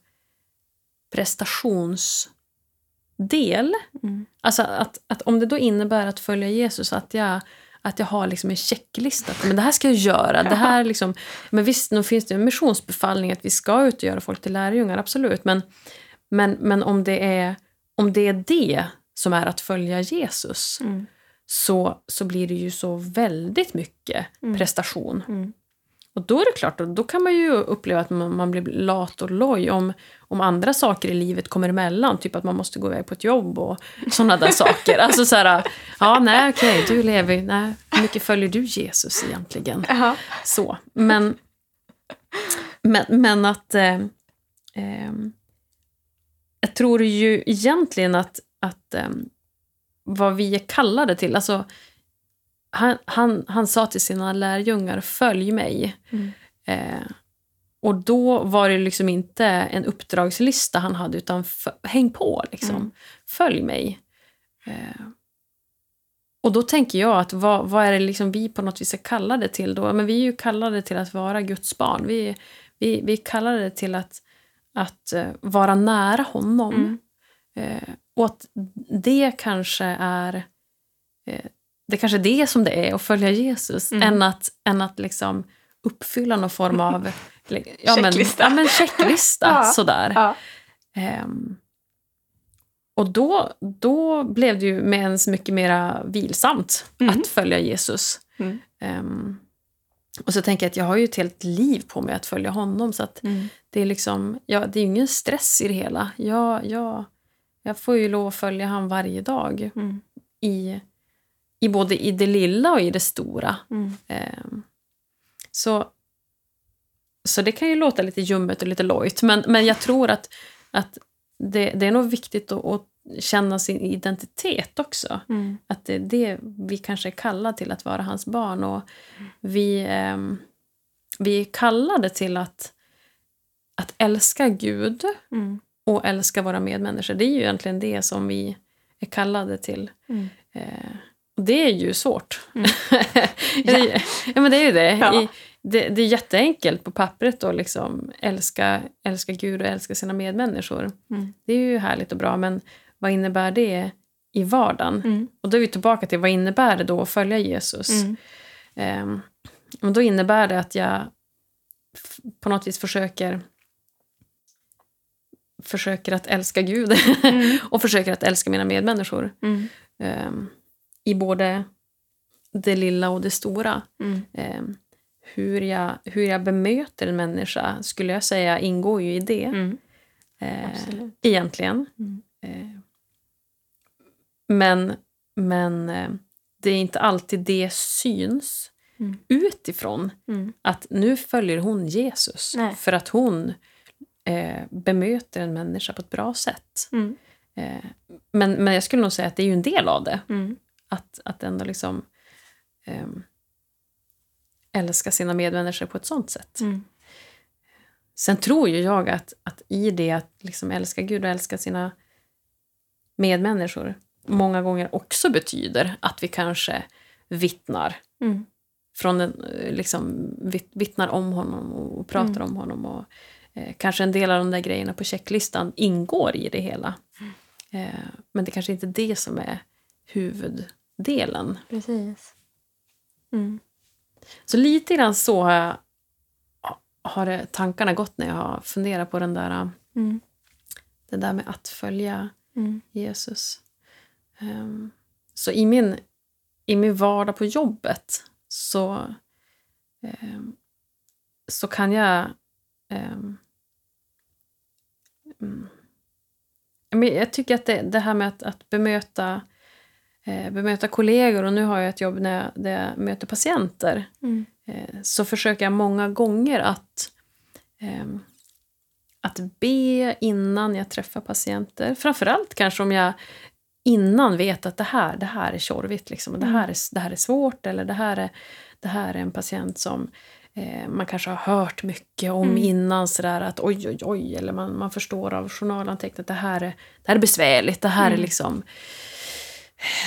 prestationsdel.
Mm.
Alltså att, att om det då innebär att följa Jesus, att jag, att jag har liksom en checklista. Men det här ska jag göra. Det här liksom, men visst, nu finns det en missionsbefallning att vi ska ut och göra folk till lärjungar, absolut. Men, men, men om, det är, om det är det som är att följa Jesus
Mm.
så, så blir det ju så väldigt mycket
Mm.
prestation.
Mm.
Och då är det klart, då, då kan man ju uppleva att man, man blir lat och loj om, om andra saker i livet kommer emellan. Typ att man måste gå iväg på ett jobb och sådana där saker. Alltså så här, ja nej okej, du lever, nej, hur mycket följer du Jesus egentligen?
Jaha.
Så, men, men, men att... Eh, ehm, jag tror ju egentligen att, att ehm, vad vi är kallade till... Alltså, han, han, han sa till sina lärjungar, följ mig.
Mm.
Eh, och då var det liksom inte en uppdragslista han hade, utan häng på. Liksom.
Mm.
Följ mig. Eh, och då tänker jag att vad, vad är det liksom vi på något vis är kallade till då? Men vi är ju kallade till att vara Guds barn. Vi, vi, vi är kallade till att, att eh, vara nära honom.
Mm.
Eh, och att det kanske är eh, det kanske är det som det är att följa Jesus,
Mm.
än att, än att liksom uppfylla någon form (laughs) av ja, men,
Checklista.
ja, men checklista. (laughs)
Ja.
Sådär.
Ja.
Ehm, och då, då blev det ju med ens mycket mer vilsamt
Mm.
att följa Jesus.
Mm.
Ehm, och så tänker jag att jag har ju ett helt liv på mig att följa honom. Så att
Mm.
det är liksom, ja, det är ju ingen stress i det hela. Jag, jag, jag får ju lov att följa han varje dag
Mm.
i, i både i det lilla och i det stora.
Mm.
Ehm, så, så det kan ju låta lite ljummet och lite lojt, men, men jag tror att, att det, det är nog viktigt att, att känna sin identitet också.
Mm.
Att det är det vi kanske är kallade till att vara hans barn. Och vi, ehm, vi är kallade till att, att älska Gud
Mm.
och älska våra medmänniskor. Det är ju egentligen det som vi är kallade till.
Mm.
Det är ju svårt.
Mm. (laughs)
ja. ja, men det är ju det.
Ja.
I, det. Det är jätteenkelt på pappret att liksom älska, älska Gud och älska sina medmänniskor.
Mm.
Det är ju härligt och bra, men vad innebär det i vardagen?
Mm.
Och då är vi tillbaka till vad innebär det då att följa Jesus?
Mm.
Ehm, och då innebär det att jag på något vis försöker försöker att älska Gud
Mm. (laughs)
och försöker att älska mina medmänniskor.
Mm.
Ehm, I både det lilla och det stora.
Mm.
Ehm, hur, jag, hur jag bemöter en människa skulle jag säga ingår ju i det.
Mm.
eh, egentligen.
Mm.
Eh, men men eh, det är inte alltid det syns
Mm.
utifrån
Mm.
att nu följer hon Jesus
Nej.
för att hon eh, bemöter en människa på ett bra sätt.
Mm.
Eh, men, men jag skulle nog säga att det är ju en del av det.
Mm.
Att, att ändå liksom ehm, älska sina medmänniskor på ett sånt sätt.
Mm.
Sen tror ju jag att, att i det att liksom älska Gud och älska sina medmänniskor många gånger också betyder att vi kanske vittnar
Mm.
från den, eh, liksom, vitt- vittnar om honom och, pratar
Mm.
om honom. Och, eh, kanske en del av de där grejerna på checklistan ingår i det hela.
Mm.
Eh, men det kanske inte är det som är huvuddelen.
Precis. Mm.
Så lite grann så har, jag, har tankarna gått när jag har funderat på den där,
Mm.
det där med att följa
Mm.
Jesus. Ehm, så i min, i min vardag på jobbet så, ehm, så kan jag... mm, men jag tycker att det, det här med att, att bemöta, bemöta kollegor, och nu har jag ett jobb när jag, där jag möter patienter,
Mm.
eh, så försöker jag många gånger att, ehm, att be innan jag träffar patienter. Framförallt kanske om jag innan vet att det här, det här är tjorvigt, liksom, det, här är, det här är svårt eller det här är, det här är en patient som eh, man kanske har hört mycket om
Mm.
innan. Sådär, att oj, oj, oj, eller man, man förstår av journalanteckningar att det här är, det här är besvärligt. Det här är
Mm.
liksom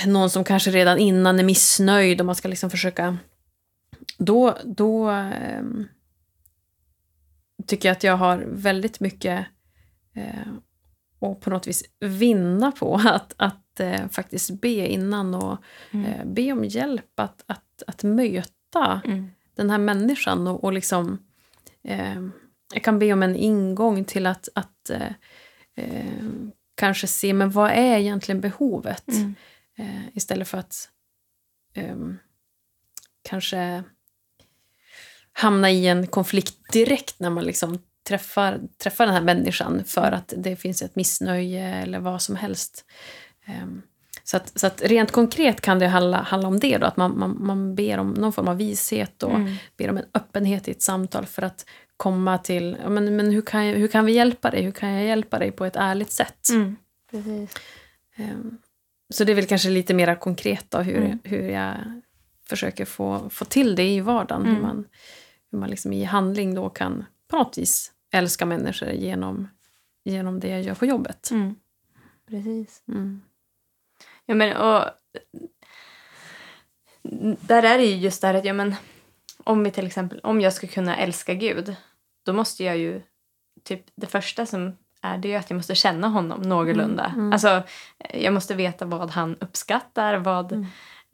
någon som kanske redan innan är missnöjd och man ska liksom försöka... Då, då ehm, tycker jag att jag har väldigt mycket eh, och på något vis vinna på att, att eh, faktiskt be innan och
Mm.
eh, be om hjälp att, att, att möta
Mm.
den här människan och, och liksom eh, jag kan be om en ingång till att, att eh, eh, kanske se men vad är egentligen behovet
Mm.
Eh, istället för att ehm, kanske hamna i en konflikt direkt när man liksom träffar, träffar den här människan för att det finns ett missnöje eller vad som helst. Ehm, så, att, så att rent konkret kan det handla, handla om det, då, att man, man, man ber om någon form av vishet och
Mm.
ber om en öppenhet i ett samtal för att komma till ja, men, men hur, kan jag, hur kan vi hjälpa dig? Hur kan jag hjälpa dig på ett ärligt sätt?
Mm. Precis.
Så det är väl kanske lite mer konkret då, hur,
Mm.
hur jag försöker få, få till det i vardagen. Hur
Mm.
man, hur man liksom i handling då kan på något vis älska människor genom, genom det jag gör på jobbet.
Mm. Precis.
Mm.
Ja, men, och, där är det ju just det här att ja, men, om vi till exempel, om jag ska kunna älska Gud, då måste jag ju, typ det första som är det ju att jag måste känna honom någorlunda.
Mm, mm.
Alltså, jag måste veta vad han uppskattar, vad,
Mm.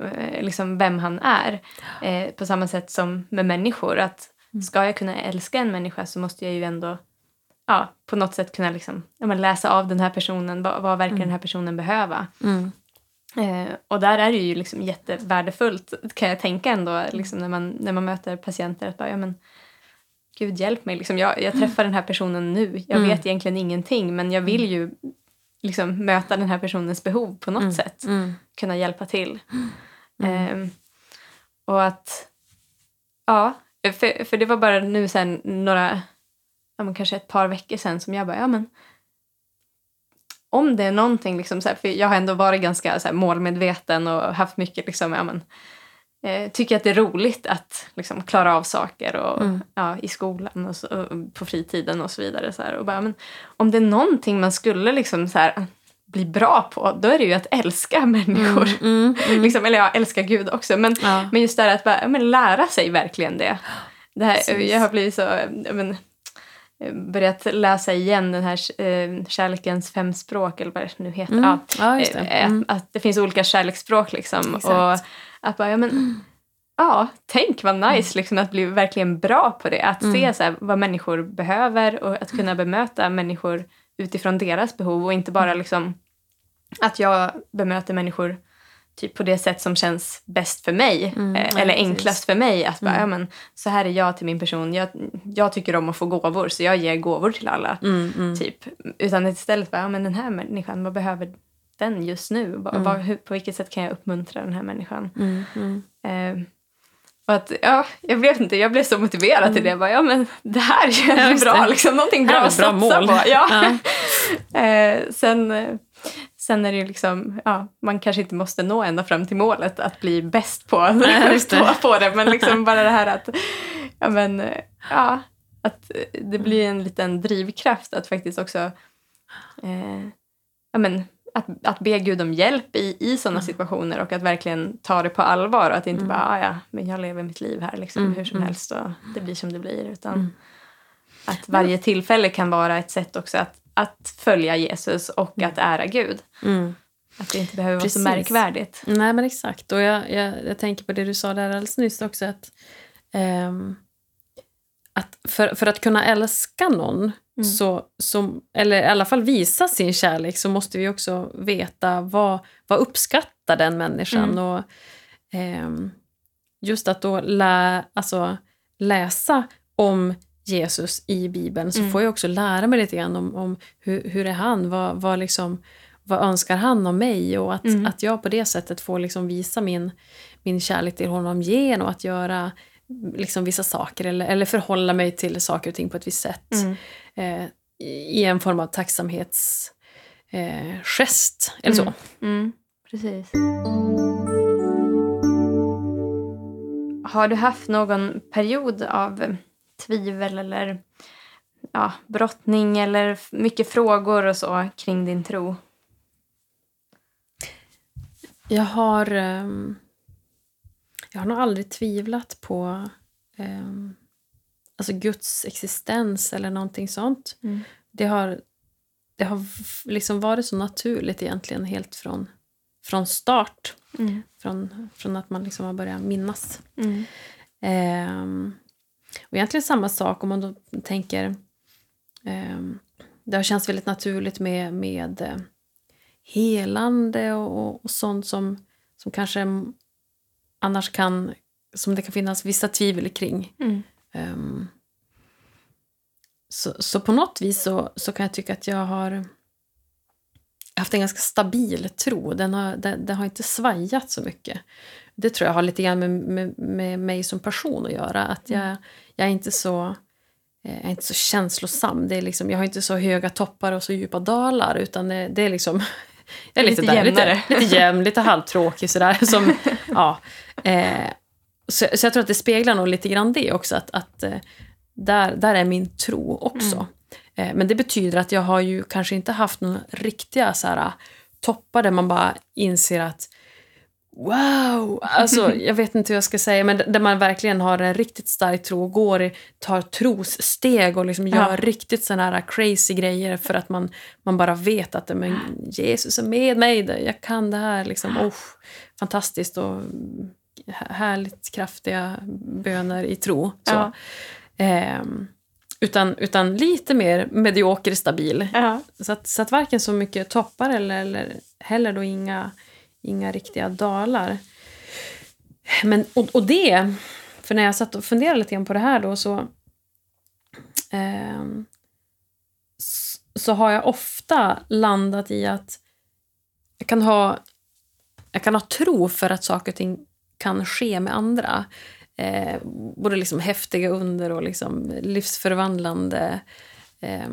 eh, liksom vem han är. Eh, på samma sätt som med människor, att
Mm.
ska jag kunna älska en människa så måste jag ju ändå ja, på något sätt kunna liksom, läsa av den här personen, vad, vad verkar
Mm.
den här personen behöva?
Mm.
Eh, och där är det ju liksom jättevärdefullt kan jag tänka ändå liksom när, man, när man möter patienter. Att bara, ja, men, Gud hjälp mig, liksom, jag, jag träffar den här personen nu. Jag
Mm.
vet egentligen ingenting men jag vill ju liksom, möta den här personens behov på något
Mm.
sätt.
Mm.
Kunna hjälpa till. Eh, och att, ja, för, för det var bara nu sen några, ja men kanske ett par veckor sen som jag bara, ja men om det är någonting, liksom, så här, för jag har ändå varit ganska så här, målmedveten och haft mycket, liksom, ja, men, eh, tycker att det är roligt att liksom, klara av saker och,
Mm.
ja, i skolan och, så, och på fritiden och så vidare. Så här, och bara, men, om det är någonting man skulle liksom, så här, bli bra på, då är det ju att älska (laughs) människor.
Mm, mm.
Liksom, eller ja, älska Gud också. Men,
Ja.
men just det här att bara, men lära sig verkligen det. det här,
Precis.
jag har blivit så, men, eh, börjat läsa igen den här eh, kärlekens fem språk, eller vad det nu heter.
Mm.
Ja,
det.
eh,
Mm.
Att, att det finns olika kärleksspråk liksom.
Exakt.
Och att bara, ja men, ja, tänk vad nice liksom, att bli verkligen bra på det. Att se
Mm.
så här, vad människor behöver och att kunna bemöta människor utifrån deras behov och inte
Mm.
bara liksom att jag bemöter människor typ på det sätt som känns bäst för mig.
Mm,
eh,
ja,
eller
precis.
enklast för mig. Att bara,
Mm.
ja, men, så här är jag till min person. Jag, jag tycker om att få gåvor så jag ger gåvor till alla.
Mm, mm.
Typ. Utan istället bara, ja, men den här människan, vad behöver den just nu? Vad,
Mm.
vad, hur, på vilket sätt kan jag uppmuntra den här människan?
Mm, mm.
Eh, och att, ja, jag, vet inte, jag blev så motiverad till det. Jag bara, ja, men det här är ju
Mm. Ja,
bra, liksom, någonting bra
var
att
bra
satsa
mål.
på. Ja.
Ja. (laughs)
eh, sen, sen är det ju liksom, ja, man kanske inte måste nå ända fram till målet att bli bäst på,
Nej,
på, (laughs) på det. Men liksom bara det här att, ja, men, ja, att det blir en liten drivkraft att faktiskt också eh, ja, men, att, att be Gud om hjälp i, i sådana
Mm.
situationer och att verkligen ta det på allvar och att inte
Mm.
bara, ah, ja, men jag lever mitt liv här liksom,
Mm,
hur som
mm.
helst och det blir som det blir. Utan
Mm.
att varje tillfälle kan vara ett sätt också att, att följa Jesus och att ära Gud.
Mm.
Att det inte behöver
Precis.
vara så märkvärdigt.
Nej, men exakt. Och jag, jag, jag tänker på det du sa där alldeles nyss också. Att, ehm, att för, för att kunna älska någon,
Mm.
så, eller i alla fall visa sin kärlek, så måste vi också veta vad, vad uppskattar den människan.
Mm.
Och, ehm, just att då lä, alltså, läsa om Jesus i Bibeln så
Mm.
får jag också lära mig lite grann om, om hur, hur är han, vad, vad, liksom, vad önskar han av mig och att,
Mm.
att jag på det sättet får liksom visa min, min kärlek till honom genom att göra liksom vissa saker eller, eller förhålla mig till saker och ting på ett visst sätt
Mm.
eh, i en form av tacksamhetsgest eh, eller så.
Mm. Mm, precis. Har du haft någon period av tvivel eller ja, brottning eller mycket frågor och så kring din tro?
Jag har, ehm, jag har nog aldrig tvivlat på ehm, alltså Guds existens eller någonting sånt.
Mm.
Det har, det har liksom varit så naturligt egentligen helt från, från start.
Mm.
Från, från att man liksom har börjat minnas.
Mm.
Ehm, och egentligen samma sak om man då tänker... ehm, det har känts väldigt naturligt med, med eh, helande och, och, och sånt som, som kanske annars kan... Som det kan finnas vissa tvivel kring.
Mm.
Ehm, så, så på något vis så, så kan jag tycka att jag har haft en ganska stabil tro. Den har, den, den har inte svajat så mycket. Det tror jag har lite grann med, med, med mig som person att göra. Att jag, jag, är inte så, eh, jag är inte så känslosam. Det är liksom, jag har inte så höga toppar och så djupa dalar. Utan det, det är liksom... (laughs) Jag är lite,
Lite
där, lite,
jämnare.
lite jämn, lite halvtråkig sådär. Som, (laughs) ja, eh, så, så jag tror att det speglar nog lite grann det också. Att, att eh, där, där är min tro också. Eh, men det betyder att jag har ju kanske inte haft några riktiga så här, toppar där man bara inser att Wow! Alltså, (laughs) jag vet inte hur jag ska säga, men där man verkligen har en riktigt stark tro och går, i- tar trossteg och liksom gör
Ja.
riktigt såna här crazy grejer för att man, man bara vet att men, Jesus är med mig, jag kan det här. Liksom. Oh, fantastiskt och här- härligt kraftiga böner i tro.
Ja.
Ehm, utan, utan lite mer medioker stabil.
Ja.
Så att, så att varken så mycket toppar eller, eller heller då inga, inga riktiga dalar. Men, och, och det, för när jag satt och funderade lite grann på det här då så, eh, så har jag ofta landat i att jag kan ha, jag kan ha tro för att saker och ting kan ske med andra. Eh, både liksom häftiga under och liksom livsförvandlande eh,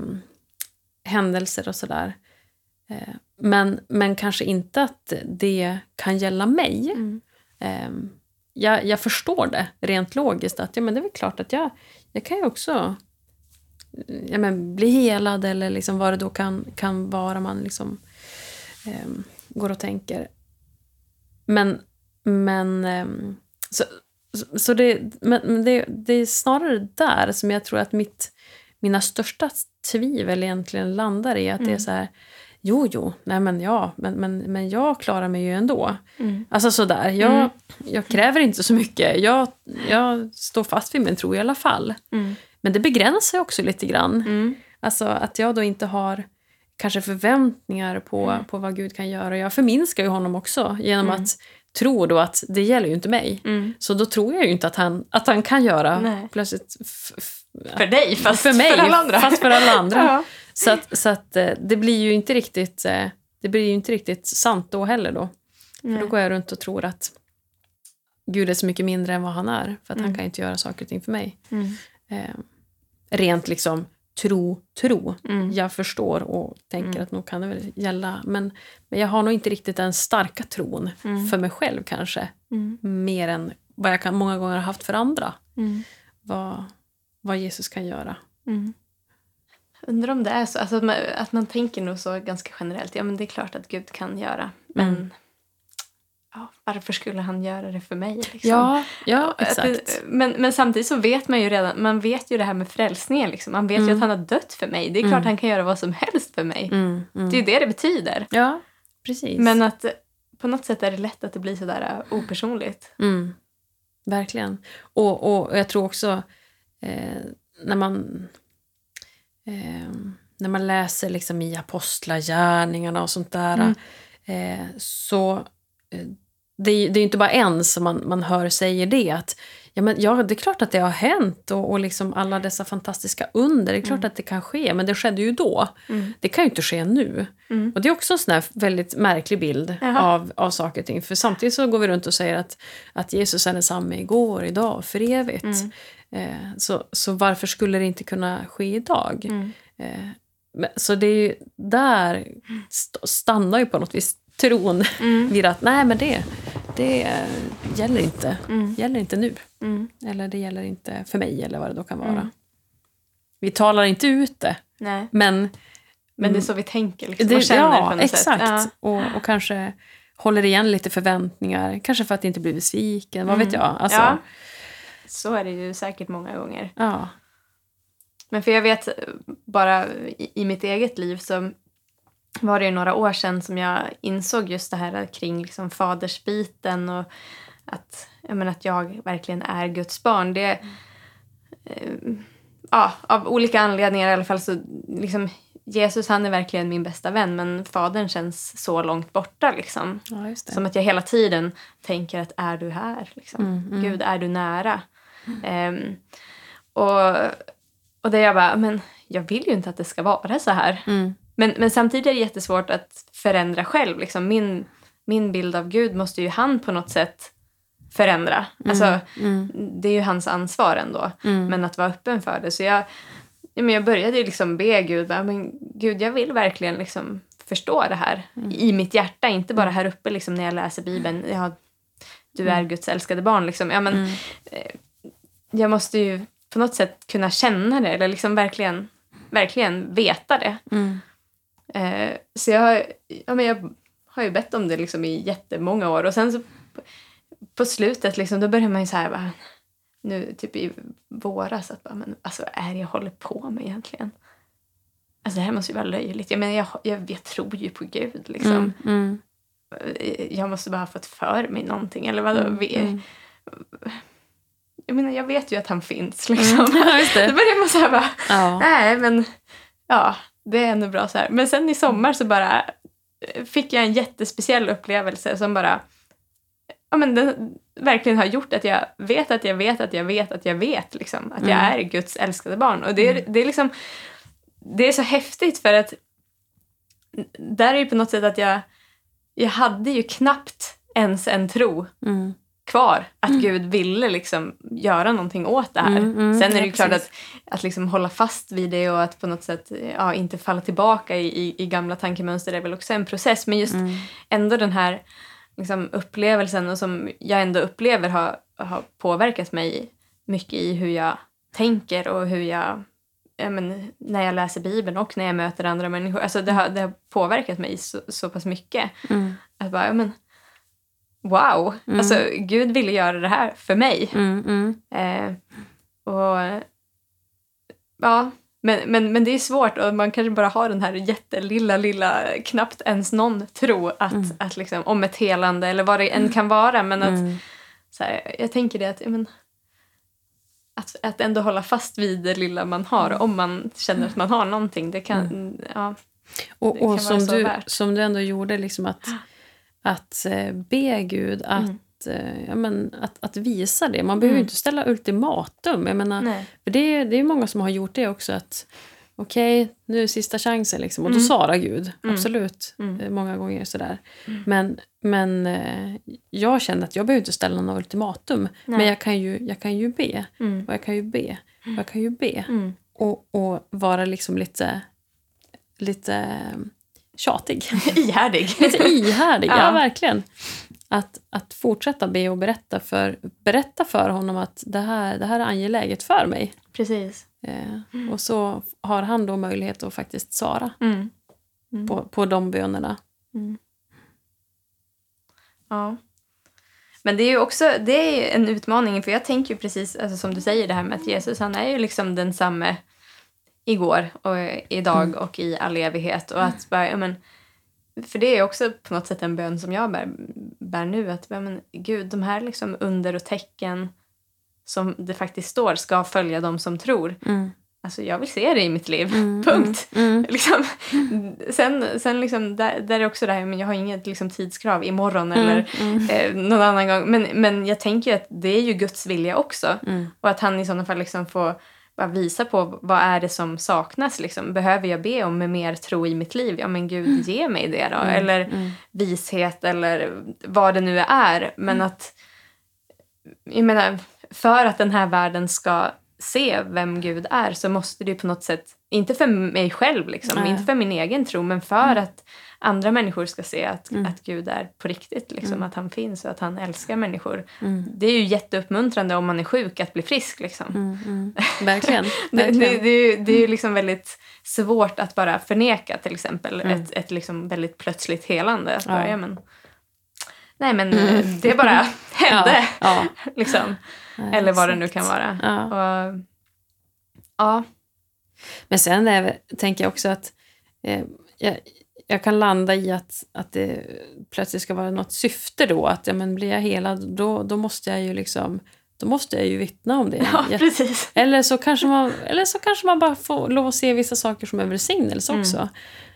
händelser och sådär. Eh, men, men kanske inte att det kan gälla mig.
Mm.
Eh, jag, jag förstår det rent logiskt. att ja, men Det är väl klart att jag, jag kan ju också ja, men, bli helad eller liksom vad det då kan, kan vara man liksom, eh, går och tänker. Men, men, eh, så, så det, men det, det är snarare där som jag tror att mitt, mina största tvivel egentligen landar i. Att
Mm.
det är så här, jo, jo, nej men ja, men, men, men jag klarar mig ju ändå.
Mm.
Alltså sådär, jag,
Mm.
jag kräver inte så mycket. Jag, jag står fast vid min tro i alla fall.
Mm.
Men det begränsar ju också lite grann.
Mm.
Alltså att jag då inte har kanske förväntningar på,
Mm.
på vad Gud kan göra. Jag förminskar ju honom också genom
Mm.
att tro då att det gäller ju inte mig.
Mm.
Så då tror jag ju inte att han, att han kan göra
Nej.
plötsligt
För dig, fast
för mig,
för alla andra.
fast för alla andra. (laughs)
Ja.
Så, att, så att eh, det blir ju inte riktigt eh, det blir ju inte riktigt sant då heller då. För då går jag runt och tror att Gud är så mycket mindre än vad han är. För att
Mm.
han kan inte göra saker och ting för mig.
Mm.
Eh, rent liksom tro, tro.
Mm.
Jag förstår och tänker
Mm.
att nog kan det väl gälla. Men, men jag har nog inte riktigt den starka tron
Mm.
för mig själv kanske.
Mm.
Mer än vad jag kan, många gånger har haft för andra. Vad, vad Jesus kan göra.
Mm. Undrar om det är så. Alltså att, man, att man tänker nog så ganska generellt. Ja, men det är klart att Gud kan göra. Men
Mm.
ja, varför skulle han göra det för mig? Liksom?
Ja, ja exakt.
det- Men, men samtidigt så vet man ju redan, man vet ju det här med frälsningen. Liksom. Man vet ju
Mm.
att han har dött för mig. Det är klart
Mm.
han kan göra vad som helst för mig.
Mm, mm.
Det är ju det det betyder.
Ja, precis.
Men att på något sätt är det lätt att det blir sådär eh, opersonligt.
Mm, verkligen. Och, och jag tror också eh, när man eh, när man läser liksom i apostlagärningarna och sånt där
Mm.
eh, så eh, det, är- det är inte bara en som man, man hör säger det. att ja, men, ja, Det är klart att det har hänt och, och liksom alla dessa fantastiska under. Det är klart
Mm.
att det kan ske, men det skedde ju då.
Mm.
Det kan ju inte ske nu.
Mm.
Och Det är också en sån väldigt märklig bild
Jaha.
av, av saker och ting. För samtidigt så går vi runt och säger att, att Jesus är densamme igår, idag, för evigt.
Mm.
Eh, så, så varför skulle det inte kunna ske idag?
Mm.
Eh, men, så det är ju där st- stannar ju på något vis tron
Mm.
vid att nej men det, det eh, gäller inte.
Mm.
gäller inte nu.
Mm.
Eller det gäller inte för mig eller vad det då kan vara.
Mm.
Vi talar inte ut det,
Nej.
men
Men det är så vi tänker liksom,
Mm. det,
och känner
ja,
på något
exakt.
sätt. Ja.
Och, och kanske håller igen lite förväntningar. Kanske för att inte bli besviken. Vad
Mm.
vet jag? Alltså,
Ja. Så är det ju säkert många gånger.
Ja.
Men för jag vet, bara i, i mitt eget liv så var det ju några år sedan som jag insåg just det här kring liksom fadersbiten och att, jag menar, att jag verkligen är Guds barn. Det, eh, ja, av olika anledningar i alla fall så liksom Jesus han är verkligen min bästa vän men fadern känns så långt borta liksom.
ja.
Som att jag hela tiden tänker att är du här? Liksom?
Mm, mm.
Gud, är du nära? Ehm, och, och där jag bara, men jag vill ju inte att det ska vara så här.
Mm.
Men, men samtidigt är det jättesvårt att förändra själv. Liksom min, min bild av Gud måste ju han på något sätt förändra. Alltså,
Mm.
det är ju hans ansvar ändå.
Mm.
Men att vara öppen för det. Så jag, ja, men jag började ju liksom be Gud, men Gud jag vill verkligen liksom förstå det här
Mm.
i mitt hjärta. Inte bara här uppe liksom, när jag läser Bibeln. Ja, du är Guds älskade barn. Liksom. Ja, men,
Mm.
Jag måste ju på något sätt kunna känna det eller liksom verkligen, verkligen veta det.
Mm.
Eh, så jag, har- ja, men jag har ju bett om det liksom i jättemånga år och sen så på, slutet liksom, då börjar man ju så här bara, nu typ i våras att bara, men alltså är det jag håller på med egentligen? Alltså det här måste ju vara löjligt. Jag, menar, jag, jag, jag tror ju på Gud liksom.
Mm. Mm.
Eh, Jag måste bara ha fått för mig någonting eller vadå?
Mm. Mm.
Jag menar jag vet ju att han finns liksom. (laughs)
Ja, just
Då börjar man så här bara,
Ja.
Nej, men ja, det är ändå bra så här. Men sen i sommar så bara eh, fick jag en jättespeciell upplevelse som bara ja, men den verkligen har gjort att jag vet att jag vet att jag vet att jag vet liksom, att jag
Mm.
är Guds älskade barn. Och det är, det är liksom det är så häftigt för att där är ju på något sätt att jag jag hade ju knappt ens en tro
Mm.
Kvar. Att
Mm.
Gud ville liksom göra någonting åt det här.
Mm, mm,
Sen är det ju klart att, att liksom hålla fast vid det och att på något sätt ja, inte falla tillbaka i, i, i gamla tankemönster är väl också en process. Men just
Mm.
ändå den här liksom, upplevelsen och som jag ändå upplever har, har påverkat mig mycket i hur jag tänker och hur jag ja, men, när jag läser Bibeln och när jag möter andra människor. Alltså, det, har, det har påverkat mig så, så pass mycket.
Mm.
Att bara, ja, men, wow!
Mm.
Alltså, Gud ville göra det här för mig.
Mm, mm.
Eh, och ja, men, men, men det är svårt och man kanske bara har den här jättelilla, lilla, knappt ens någon tro att,
Mm.
att liksom, om ett helande eller vad det än kan vara. Men att,
Mm.
så här, jag tänker det att, men, att, att ändå hålla fast vid det lilla man har
Mm.
om man känner att man har någonting. Det kan, ja,
Och,
Det kan
och
vara
som, du,
värt.
som du ändå gjorde, liksom att, att eh, be Gud att,
Mm.
ja, men, att, att visa det. Man behöver
Mm.
inte ställa ultimatum. Jag menar,
nej.
för det, är- det är många som har gjort det också. att Okej, nu är sista chansen. Liksom. Och då
Mm.
svarar Gud.
Mm.
Absolut.
Mm.
Eh, Många gånger sådär.
Mm.
Men, men jag känner att jag behöver inte ställa några ultimatum.
Nej.
Men jag kan, ju, jag kan ju be.
Mm.
Och jag kan ju be. Och jag kan ju be.
Mm.
Och, och vara liksom lite, lite tjatig. (laughs)
Ihärdig.
lite ihärdig, ja.
Ja.
verkligen. Att, att fortsätta be och berätta för, berätta för honom att det här, det här är angeläget för mig.
Precis.
Eh, och så har han då möjlighet att faktiskt svara
Mm. Mm.
på, på de bönerna.
Mm. Ja. Men det är ju också det är en utmaning, för jag tänker ju precis alltså, som du säger det här med att Jesus han är ju liksom densamme igår och idag och i all evighet. Och att bara, ja, men, för det är också på något sätt en bön som jag bär, bär nu. Att ja, men, Gud, de här liksom under och tecken som det faktiskt står ska följa de som tror.
Mm.
Alltså jag vill se det i mitt liv.
Mm,
Punkt.
Mm. (laughs)
Liksom, sen sen liksom, där, där är också det här, men jag har inget liksom, tidskrav imorgon
Mm.
eller eh, någon annan gång. Men, men jag tänker att det är ju Guds vilja också.
Mm.
Och att han i sådana fall liksom får bara visa på vad är det som saknas. Liksom. Behöver jag be om mer tro i mitt liv? Ja men Gud, ge mig det då. Eller
Mm.
vishet eller vad det nu är. Men att, jag menar, för att den här världen ska se vem Gud är så måste det ju på något sätt, inte för mig själv, liksom,
Nej.
inte för min egen tro, men för att andra människor ska se att,
Mm.
att Gud är på riktigt, liksom, att han finns och att han älskar människor.
Mm.
Det är ju jätteuppmuntrande om man är sjuk att bli frisk. Liksom.
Mm. Mm. (laughs) Verkligen.
Det, det, det, är ju, det är ju liksom väldigt svårt att bara förneka till exempel
Mm.
ett, ett liksom väldigt plötsligt helande. Att bara, ja, men, nej men eh, det bara (laughs) hände.
Ja, (laughs)
Liksom.
ja.
Eller vad det nu kan vara.
Ja.
Och, ja.
Men sen är, tänker jag också att eh, jag, jag kan landa i att, att det plötsligt ska vara något syfte då. Att ja, men blir jag helad, då, då måste jag ju liksom då måste jag ju vittna om det.
ja,
Jag-
precis.
eller, så kanske man, eller så kanske man bara får lov att se vissa saker som en välsignelse
Mm.
också.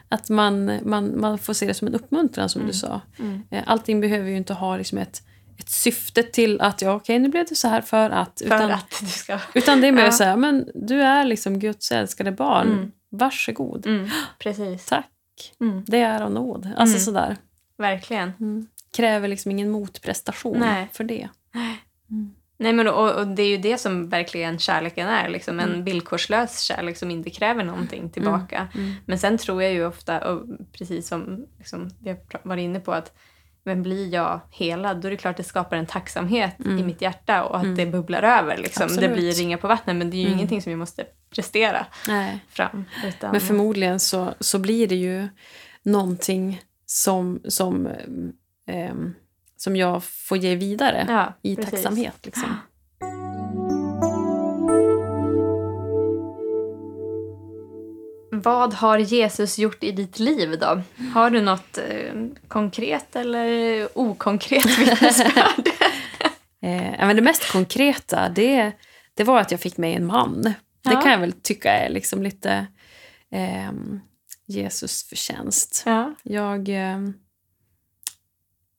Att man, man, man får se det som en uppmuntran som du sa.
Mm.
Eh, Allting behöver ju inte ha liksom ett, ett syfte till att ja, okej nu blev det så här för att.
För
Utan,
att du ska...
utan det är mer
Ja.
så här, men du är liksom Guds älskade barn.
Mm.
Varsågod.
Mm, precis.
Tack.
Mm,
Det är av nåd. Alltså
Mm.
sådär.
verkligen.
Mm. Kräver liksom ingen motprestation
Nej.
för det.
Nej, men, och, och det är ju det som verkligen kärleken är. Liksom, en
Mm.
villkorslös kärlek som inte kräver någonting tillbaka.
Mm.
Men sen tror jag ju ofta, och precis som liksom, vi har varit inne på, att men blir jag helad, då är det klart det skapar en tacksamhet i
Mm.
mitt hjärta och att
Mm.
det bubblar över. Liksom. Det blir ringa på vattnet, men det är ju
Mm.
ingenting som vi måste prestera
Nej.
fram. Utan,
Men förmodligen så, så blir det ju någonting som, som, ehm, som jag får ge vidare
ja,
i
precis.
tacksamhet. Liksom.
Vad har Jesus gjort i ditt liv då? Har du något eh, konkret eller okonkret (laughs) vittnesbörd? (laughs)
Eh, men det mest konkreta det, det var att jag fick mig en man. Det
Ja.
kan jag väl tycka är liksom lite ehm, Jesus förtjänst.
ja.
Jag, ehm,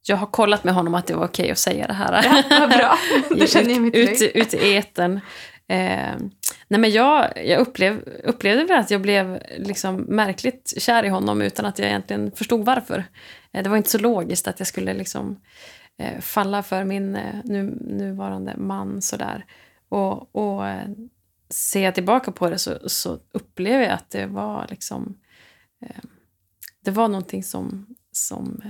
jag har kollat med honom att det var okej att säga det här.
ja, vad bra. (laughs) Då känner jag mig trygg.
ute, ute i etern. Nej men jag, jag upplev, upplevde väl att jag blev liksom märkligt kär i honom utan att jag egentligen förstod varför. Eh, det var inte så logiskt att jag skulle liksom eh, falla för min eh, nu, nuvarande man. Sådär. Och, och ser jag tillbaka på det så, så upplever jag att det var liksom... Det var någonting som, som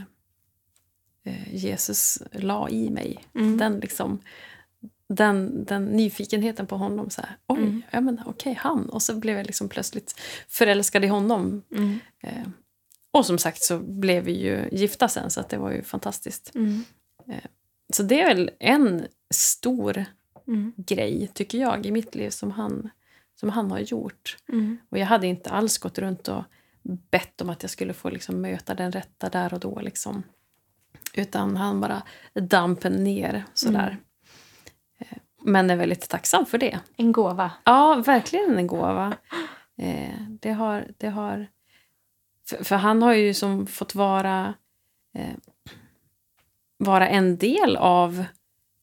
Jesus la i mig.
Mm.
Den, liksom, den, den nyfikenheten på honom. Så här, Oj,
Mm.
ja, men, okej, han. Och så blev jag liksom plötsligt förälskad i honom.
Mm.
Eh, och som sagt så blev vi ju gifta sen, så det var ju fantastiskt.
Mm.
Så det är väl en stor
Mm.
grej, tycker jag, i mitt liv som han, som han har gjort.
Mm.
Och jag hade inte alls gått runt och bett om att jag skulle få liksom möta den rätta där och då. Liksom. Utan han bara dampen ner sådär. Eh, Men är väldigt tacksam för det.
En gåva.
Ja, verkligen en gåva. Eh, det har... Det har för, för han har ju som fått vara, eh, vara en del av...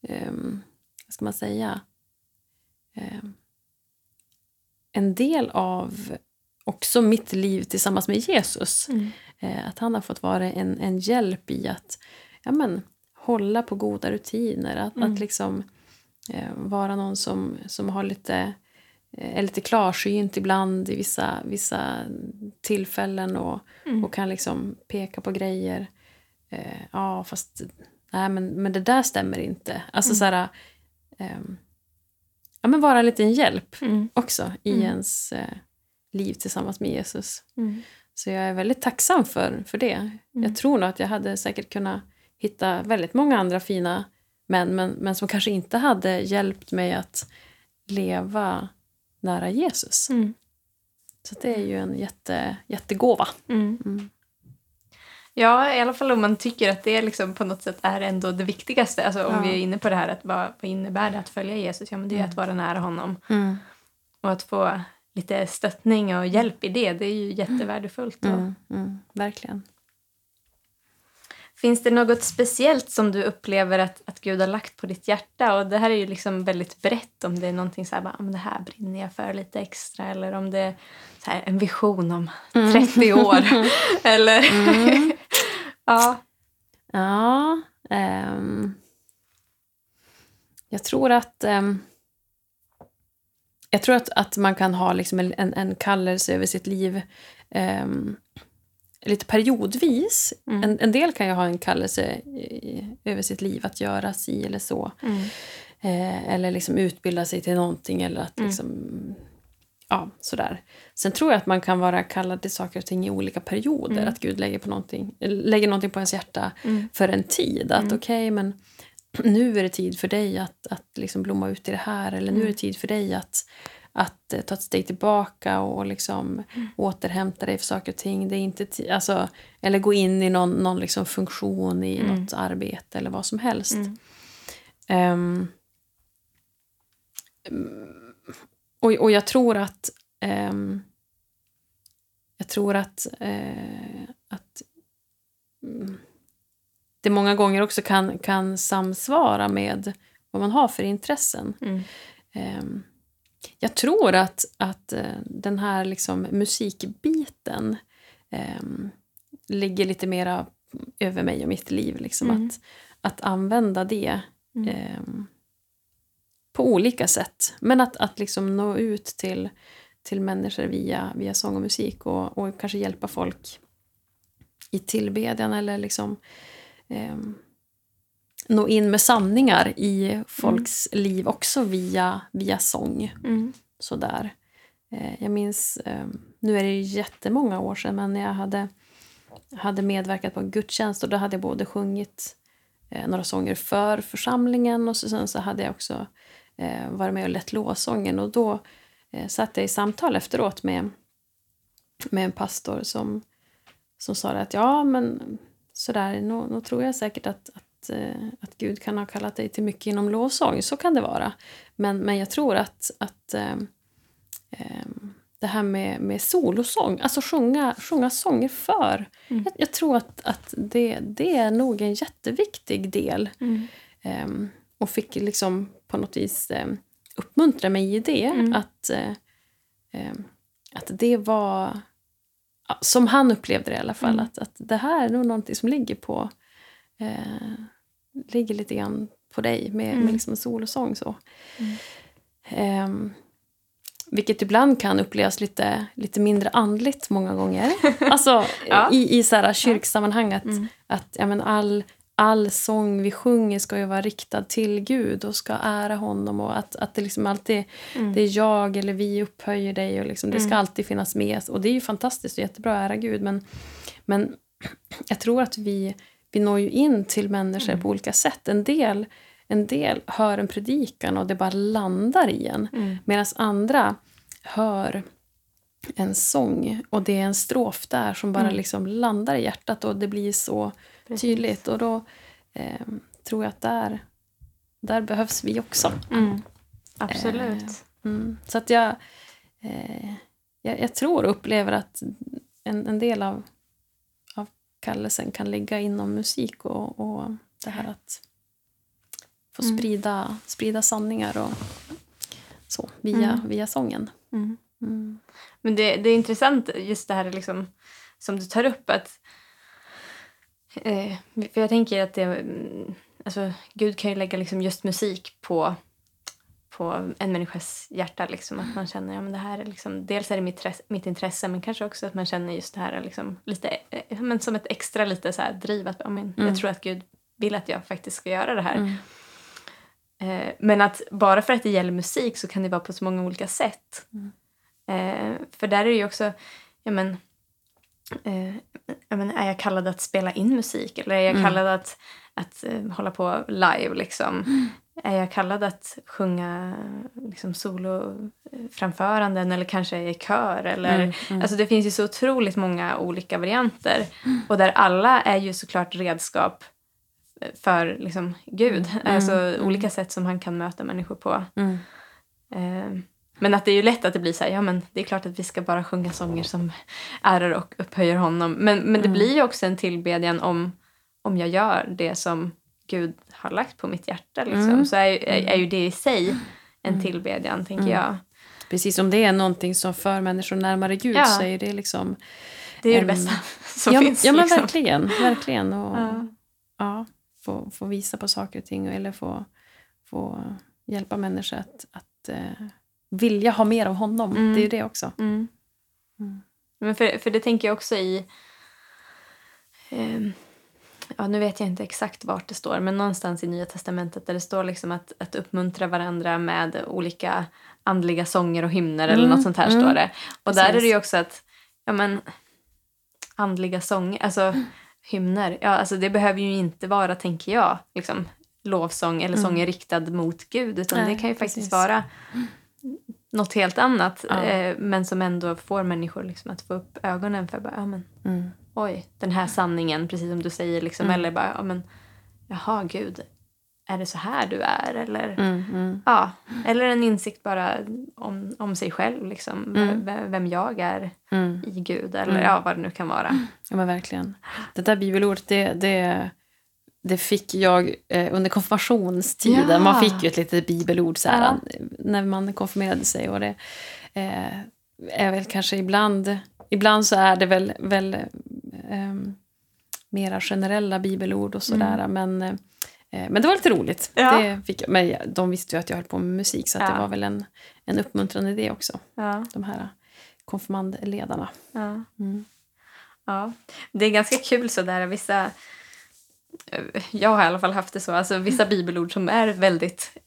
ehm, vad ska man säga? Ehm, en del av också mitt liv tillsammans med Jesus.
Mm.
Eh, att han har fått vara en, en hjälp i att ja, men, hålla på goda rutiner. Att,
Mm.
att liksom eh, vara någon som, som har lite, eh, är lite klarsynt ibland i vissa, vissa tillfällen och,
Mm.
och kan liksom peka på grejer. Eh, ja, fast nej, men, men det där stämmer inte. Alltså
Mm.
så här, ehm, ja, men vara en liten hjälp
Mm.
också i
Mm.
ens eh, liv tillsammans med Jesus.
Mm.
Så jag är väldigt tacksam för, för det.
Mm.
Jag tror nog att jag hade säkert kunnat hitta väldigt många andra fina män men, men som kanske inte hade hjälpt mig att leva nära Jesus.
Mm.
Så det är ju en jätte, jättegåva.
Mm.
Mm.
Ja, i alla fall om man tycker att det liksom på något sätt är ändå det viktigaste. Alltså om
Ja.
vi är inne på det här, att vad, vad innebär det att följa Jesus? Ja, men det är
Mm.
att vara nära honom. Och att få lite stöttning och hjälp i det, det är ju jättevärdefullt. Och
Mm. Mm. Verkligen.
Finns det något speciellt som du upplever att, att Gud har lagt på ditt hjärta? Och det här är ju liksom väldigt brett om det är någonting så här, bara, "Ah, men det här brinner jag för lite extra eller om det är här, en vision om (laughs) 30 år. (laughs) eller (laughs) ja.
Ja. ehm, jag tror att ehm, jag tror att, att man kan ha liksom en, en, kallelse över sitt liv ehm, lite periodvis.
Mm.
En, en del kan ju ha en kallelse i, över sitt liv att göra si eller så.
Mm.
Eh, eller liksom utbilda sig till någonting eller att
Mm.
liksom... Ja, sådär. Sen tror jag att man kan vara kallad till saker och ting i olika perioder.
Mm.
Att Gud lägger, på någonting, lägger någonting på ens hjärta
Mm.
för en tid. Att
Mm.
okej, men (clears throat) nu är det tid för dig att, att liksom blomma ut i det här. Eller nu är det tid för dig att, att eh, ta ett steg tillbaka och liksom
Mm.
återhämta dig för saker och ting. Det är inte alltså, eller gå in i någon, någon liksom funktion i
Mm.
något arbete eller vad som helst.
Mm.
Ehm, mm, och, och jag tror att ehm, jag tror att, eh, att mm, det många gånger också kan, kan samsvara med vad man har för intressen.
Mm.
Jag tror att, att eh, den här liksom musikbiten ehm, ligger lite mera över mig och mitt liv. Liksom,
Mm.
att, att använda det
Mm.
ehm, på olika sätt. Men att, att liksom nå ut till, till människor via, via sång och musik och, och kanske hjälpa folk i tillbedjan eller liksom ehm, nå in med sanningar i folks liv också via, via sång.
Mm.
Sådär. Eh, jag minns, eh, nu är det ju jättemånga år sedan, men när jag hade, hade medverkat på en gudstjänst och då hade jag både sjungit eh, några sånger för församlingen och så, sen så hade jag också eh, varit med och lett lovsången och då satt jag i samtal efteråt med, med en pastor som, som sa att ja, men sådär, nu, nu tror jag säkert att, att, eh, att Gud kan ha kallat dig till mycket inom lovsång, så kan det vara. Men, men jag tror att, att eh, eh, det här med, med solosång, alltså sjunga, sjunga sånger för,
Mm.
jag, jag tror att, att det, det är nog en jätteviktig del.
Mm.
Ehm, och fick liksom på något vis eh, uppmuntra mig i det.
Mm.
Att, ehm, att det var, som han upplevde det i alla fall,
Mm.
att, att det här är nog någonting som ligger på, eh, ligger lite grann på dig med,
Mm.
med liksom solosång. Så.
Mm.
Ehm, vilket ibland kan upplevas lite, lite mindre andligt många gånger. (laughs) Alltså
Ja.
i, i så här kyrksammanhang att,
Mm.
att ja, men all, all sång vi sjunger ska ju vara riktad till Gud och ska ära honom. Och att, att det liksom alltid
Mm.
det är jag eller vi upphöjer dig. Och liksom, det ska
Mm.
alltid finnas med. Och det är ju fantastiskt och jättebra att ära Gud. Men, men (clears throat) jag tror att vi, vi når ju in till människor
Mm.
på olika sätt. En del, en del hör en predikan och det bara landar i en.
Mm.
Medan andra hör en sång och det är en strof där som bara
Mm.
liksom landar i hjärtat och det blir så
Precis.
tydligt. Och då eh, tror jag att där, där behövs vi också.
Mm. Absolut.
Mm. Så att jag, eh, jag, jag tror och upplever att en, en del av kallelsen kan ligga inom musik och, och det här att få
Mm.
sprida, sprida sanningar och så via,
Mm.
via sången.
Mm.
Mm.
Men det, det är intressant just det här liksom, som du tar upp. att eh, För jag tänker att det, mm, alltså, Gud kan ju lägga liksom just musik på, på en människas hjärta. Liksom, att man känner ja, det här är liksom, dels är det mitt, mitt intresse men kanske också att man känner just det här liksom, lite, eh, men som ett extra lite så här driv. Att, ja, men,
Mm.
Jag tror att Gud vill att jag faktiskt ska göra det här.
Mm.
Eh, men att bara för att det gäller musik så kan det vara på så många olika sätt.
Mm.
Eh, för där är det ju också, ja men, eh, ja men, är jag kallad att spela in musik eller är jag
Mm.
kallad att, att eh, hålla på live liksom? Är jag kallad att sjunga liksom, soloframföranden eller kanske i kör? Eller,
Mm, mm.
Alltså det finns ju så otroligt många olika varianter. Och där alla är ju såklart redskap för liksom, Gud.
Mm,
Alltså
mm.
olika sätt som han kan möta människor på.
Mm.
Eh, men att det är ju lätt att det blir så här, ja men det är klart att vi ska bara sjunga sånger som ärar och upphöjer honom. Men, men det
Mm.
blir ju också en tillbedjan om, om jag gör det som Gud har lagt på mitt hjärta. Liksom.
Mm.
Så är, är, är ju det i sig en
Mm.
tillbedjan, tänker
Mm.
jag.
Precis som det är någonting som för människor närmare Gud
Ja.
så är det liksom...
Det är ju det bästa som
ja,
finns.
ja men
liksom.
verkligen. verkligen. Och,
Ja.
ja, få, få visa på saker och ting eller få, få hjälpa människor att, att eh, vilja ha mer av honom.
Mm.
Det är ju det också.
Mm.
Mm.
Men för, för det tänker jag också i... ehm, ja, nu vet jag inte exakt vart det står, men någonstans i Nya Testamentet där det står liksom att, att uppmuntra varandra med olika andliga sånger och hymner eller
Mm,
något sånt här
mm.
står det. Och där är
Precis.
det ju också att, ja men, andliga sånger, alltså hymner, ja alltså det behöver ju inte vara, tänker jag, liksom lovsång eller
Mm.
sånger riktad mot Gud, utan
Nej,
det kan ju
precis.
faktiskt vara något helt annat,
Ja.
eh, men som ändå får människor liksom att få upp ögonen för bara, ja men
Mm.
Oj, den här sanningen, precis som du säger, liksom,
Mm.
eller bara, ja men jaha gud, är det så här du är? Eller,
Mm. Mm.
ja, eller en insikt bara om, om sig själv, liksom,
Mm.
vem jag är
Mm.
i Gud, eller
Mm.
ja, vad det nu kan vara.
Ja, men verkligen. Det där bibelordet, det, det, det fick jag eh, under konfirmationstiden.
Ja.
Man fick ju ett litet bibelord så här,
Ja.
när man konfirmerade sig. Och det eh, är väl kanske ibland... Ibland så är det väl, väl ehm, mera generella bibelord och sådär. Men, eh, men det var lite roligt.
Ja.
Det fick men de visste ju att jag höll på med musik så
Ja.
det var väl en, en uppmuntrande idé också.
Ja,
De här konfirmandledarna.
ja,
Mm.
ja. Det är ganska kul sådär, vissa jag har i alla fall haft det så, alltså vissa bibelord som är väldigt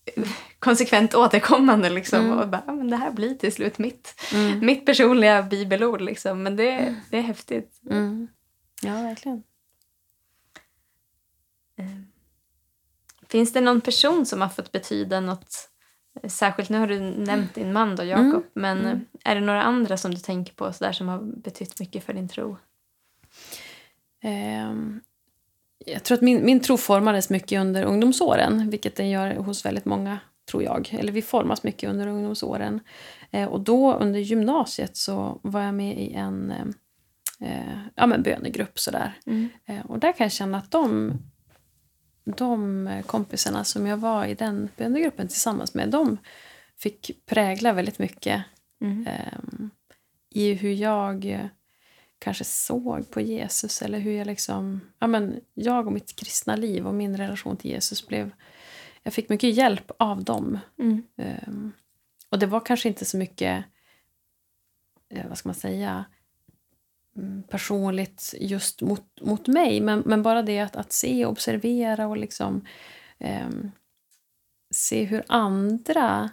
konsekvent återkommande liksom.
Mm.
Och bara, men det här blir till slut mitt,
Mm.
mitt personliga bibelord liksom. Men det, det är häftigt.
Mm. Ja, verkligen.
Eh, Finns det någon person som har fått betyda något eh, särskilt? Nu har du nämnt din man då, Jakob.
Mm.
Men
Mm.
eh, är det några andra som du tänker på så där, som har betytt mycket för din tro?
Ehm, jag tror att min, min tro formades mycket under ungdomsåren, vilket den gör hos väldigt många, tror jag. Eller vi formas mycket under ungdomsåren. Eh, och då under gymnasiet så var jag med i en eh, ja, men bönegrupp sådär. Eh, och där kan jag känna att de, de kompisarna som jag var i den bönegruppen tillsammans med, de fick prägla väldigt mycket
Mm.
ehm, i hur jag eh, kanske såg på Jesus eller hur jag liksom... Ja, men jag och mitt kristna liv och min relation till Jesus blev... Jag fick mycket hjälp av dem.
Mm.
Um, och det var kanske inte så mycket, eh, vad ska man säga, mm, personligt just mot, mot mig. Men, men bara det att, att se och observera och liksom um, se hur andra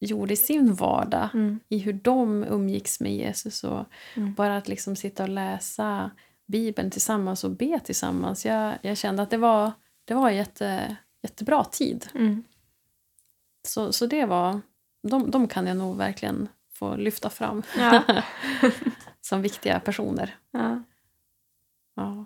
gjorde i sin vardag.
Mm.
I hur de umgicks med Jesus. Och
Mm.
Bara att liksom sitta och läsa Bibeln tillsammans och be tillsammans. Jag, jag kände att det var, det var en jätte, jättebra tid.
Mm.
Så, så det var... De, de kan jag nog verkligen få lyfta fram
Ja. (laughs)
som viktiga personer.
ja.
Ja.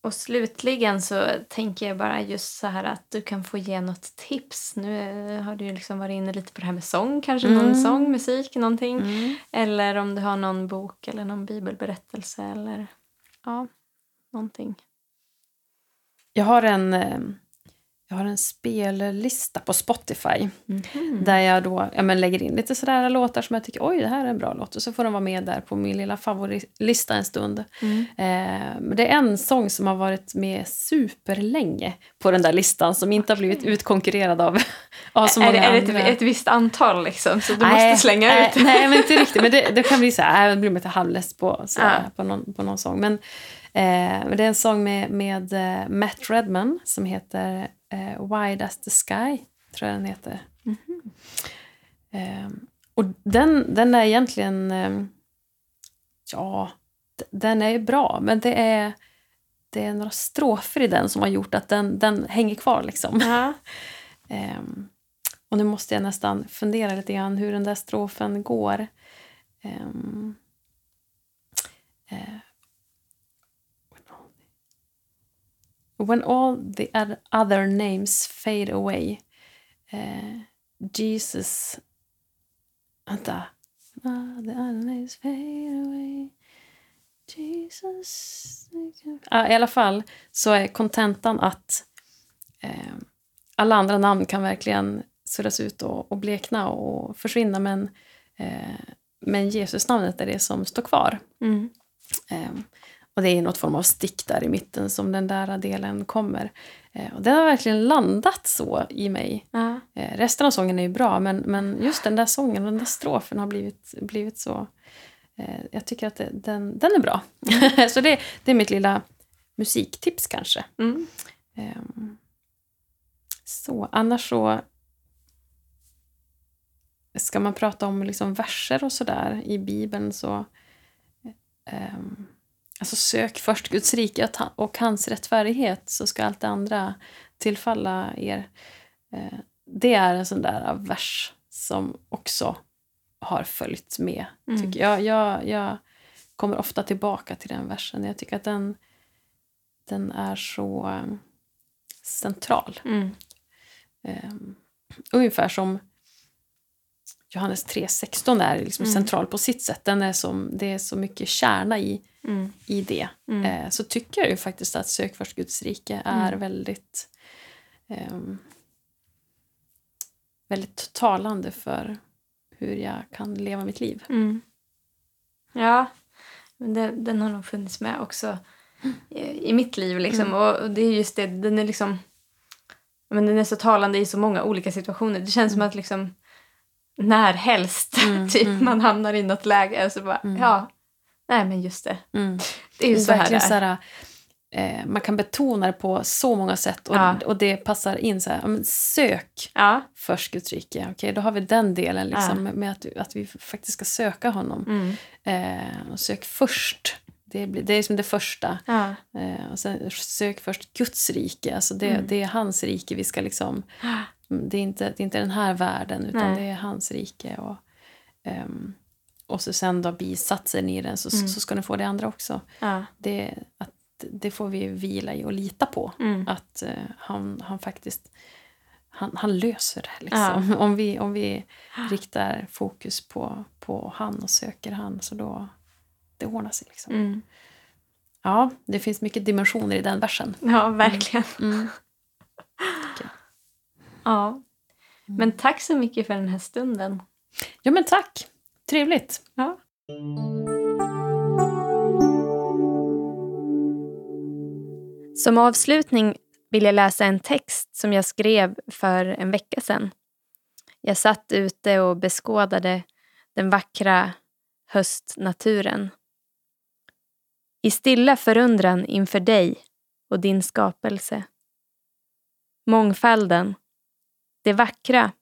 Och slutligen så tänker jag bara just så här att du kan få ge något tips. Nu eh, har du ju liksom varit inne lite på det här med sång, kanske någon
Mm.
sång, musik, någonting.
Mm.
Eller om du har någon bok eller någon bibelberättelse eller ja, någonting.
Jag har en... Jag har en spellista på Spotify
Mhm.
där jag då ja, men lägger in lite sådär låtar som jag tycker oj det här är en bra låt och så får de vara med där på min lilla favoritlista en stund.
Mm.
Eh, det är en sång som har varit med superlänge på den där listan som inte har blivit utkonkurrerad av, (laughs) av så
är,
många
det, är det
andra.
ett, ett visst antal liksom så du
Nej,
måste slänga
nej,
ut?
Nej, men inte riktigt. Men det, det kan bli så här, jag blir lite halvless på, så här,
Ja.
på, någon, på någon sång. Men, eh, det är en sång med, med eh, Matt Redman som heter eh, Wide as the Sky, tror jag den heter. Eh, och den, den är egentligen, eh, ja, den är bra, men det är, det är några strofer i den som har gjort att den, den hänger kvar liksom.
Ja. (laughs)
Ehm, och nu måste jag nästan fundera lite grann hur den där strofen går. Ehm, eh, when all the oth- other names fade away eh, Jesus... Vänta. All the other names fade away Jesus... Ja, I alla fall så är kontentan att eh, alla andra namn kan verkligen suddas ut och, och blekna och försvinna men, eh, men Jesus-namnet är det som står kvar.
Mm.
Eh, och det är något form av stick där i mitten som den där delen kommer. Eh, och den har verkligen landat så i mig.
Ja.
Eh, resten av sången är ju bra men, men just den där sången, den där strofen har blivit, blivit så... Eh, jag tycker att det, den, den är bra. (laughs) så det, det är mitt lilla musiktips kanske.
Mm.
Ehm, så, annars så ska man prata om liksom verser och sådär i Bibeln så ehm, alltså sök först Guds rike och hans rättfärdighet så ska allt det andra tillfalla er. Eh, det är en sån där vers som också har följt med.
Mm.
Tycker jag. Jag, jag kommer ofta tillbaka till den versen. Jag tycker att den, den är så eh, central.
Mm.
Um, ungefär som Johannes 3.16 är liksom
Mm.
central på sitt sätt. Den är som, det är så mycket kärna i,
Mm.
i det.
Mm.
Eh, så tycker jag ju faktiskt att Sök först Guds rike är
Mm.
väldigt ehm, väldigt talande för hur jag kan leva mitt liv.
Mm. Ja, men den, den har nog funnits med också i, i mitt liv. Liksom.
Mm.
Och, och det är just det, den är liksom... Men den är så talande i så många olika situationer. Det känns som att liksom när helst
Mm, (laughs)
typ,
mm.
man hamnar i något läge så bara,
Mm.
ja, nej men just det.
Mm. (laughs)
Det är ju så här det är.
så här, eh, man kan betona det på så många sätt och,
Ja.
och det passar in så här, ja, men sök
Ja.
först Guds rike. Okej, då har vi den delen liksom, med att, att vi faktiskt ska söka honom.
Mm.
Eh, och sök först. Det, blir, det är som det första.
Ja.
Eh, och sen sök först Guds rike. Alltså det,
Mm.
det är hans rike vi ska liksom... Mm, Det är inte, det är inte den här världen utan
Nej.
det är hans rike. Och, ehm, och så sen då bisatsen i den så,
Mm.
så ska ni få det andra också.
Ja.
Det, att, det får vi vila i och lita på.
Mm.
Att eh, han, han faktiskt han, han löser det. Liksom. (laughs) Om, vi, om vi riktar fokus på, på han och söker han så då det ordnar sig. Liksom.
Mm.
Ja, det finns mycket dimensioner i den versen.
ja, verkligen.
Mm.
Ja. Men tack så mycket för den här stunden.
Ja, men tack Trevligt.
Ja. Som avslutning vill jag läsa en text som jag skrev för en vecka sedan. Jag satt ute och beskådade den vackra höstnaturen. I stilla förundran inför dig och din skapelse. Mångfalden, det vackra,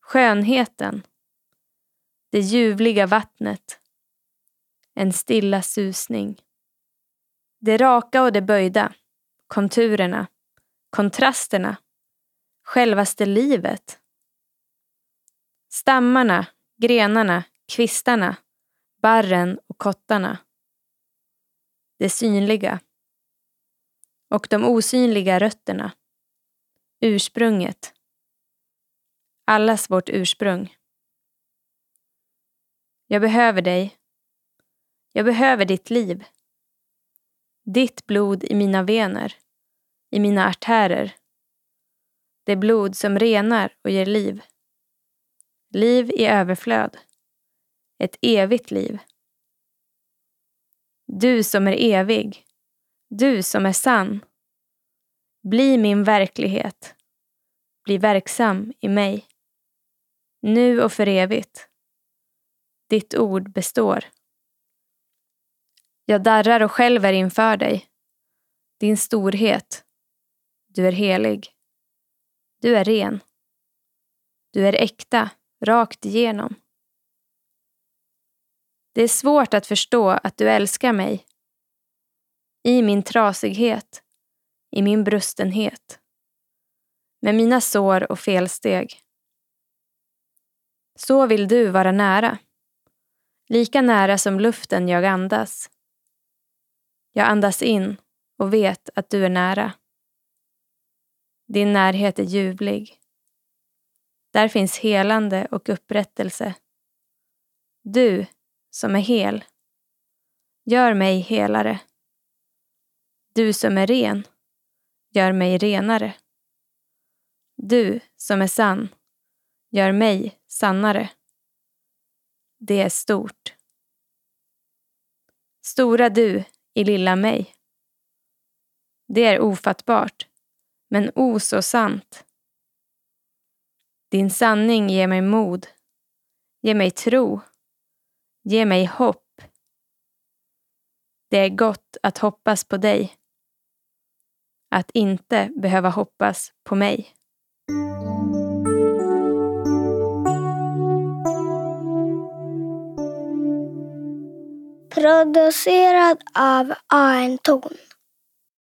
skönheten, det ljuvliga vattnet, en stilla susning. Det raka och det böjda, konturerna, kontrasterna, självaste livet. Stammarna, grenarna, kvistarna, barren och kottarna. Det synliga. Och de osynliga rötterna. Ursprunget. Allas vårt ursprung. Jag behöver dig. Jag behöver ditt liv. Ditt blod i mina vener, i mina artärer. Det blod som renar och ger liv. Liv i överflöd. Ett evigt liv. Du som är evig. Du som är sann. Bli min verklighet. Bli verksam i mig. Nu och för evigt. Ditt ord består. Jag darrar och skälver inför dig. Din storhet. Du är helig. Du är ren. Du är äkta, rakt igenom. Det är svårt att förstå att du älskar mig. I min trasighet, i min brustenhet. Med mina sår och felsteg. Så vill du vara nära. Lika nära som luften jag andas. Jag andas in och vet att du är nära. Din närhet är ljuvlig. Där finns helande och upprättelse. Du som är hel, gör mig helare. Du som är ren, gör mig renare. Du som är sann, gör mig sannare. Det är stort. Stora du i lilla mig. Det är ofattbart, men o så sant. Din sanning ger mig mod, ger mig tro, ger mig hopp. Det är gott att hoppas på dig. Att inte behöva hoppas på mig.
Producerad av Anton.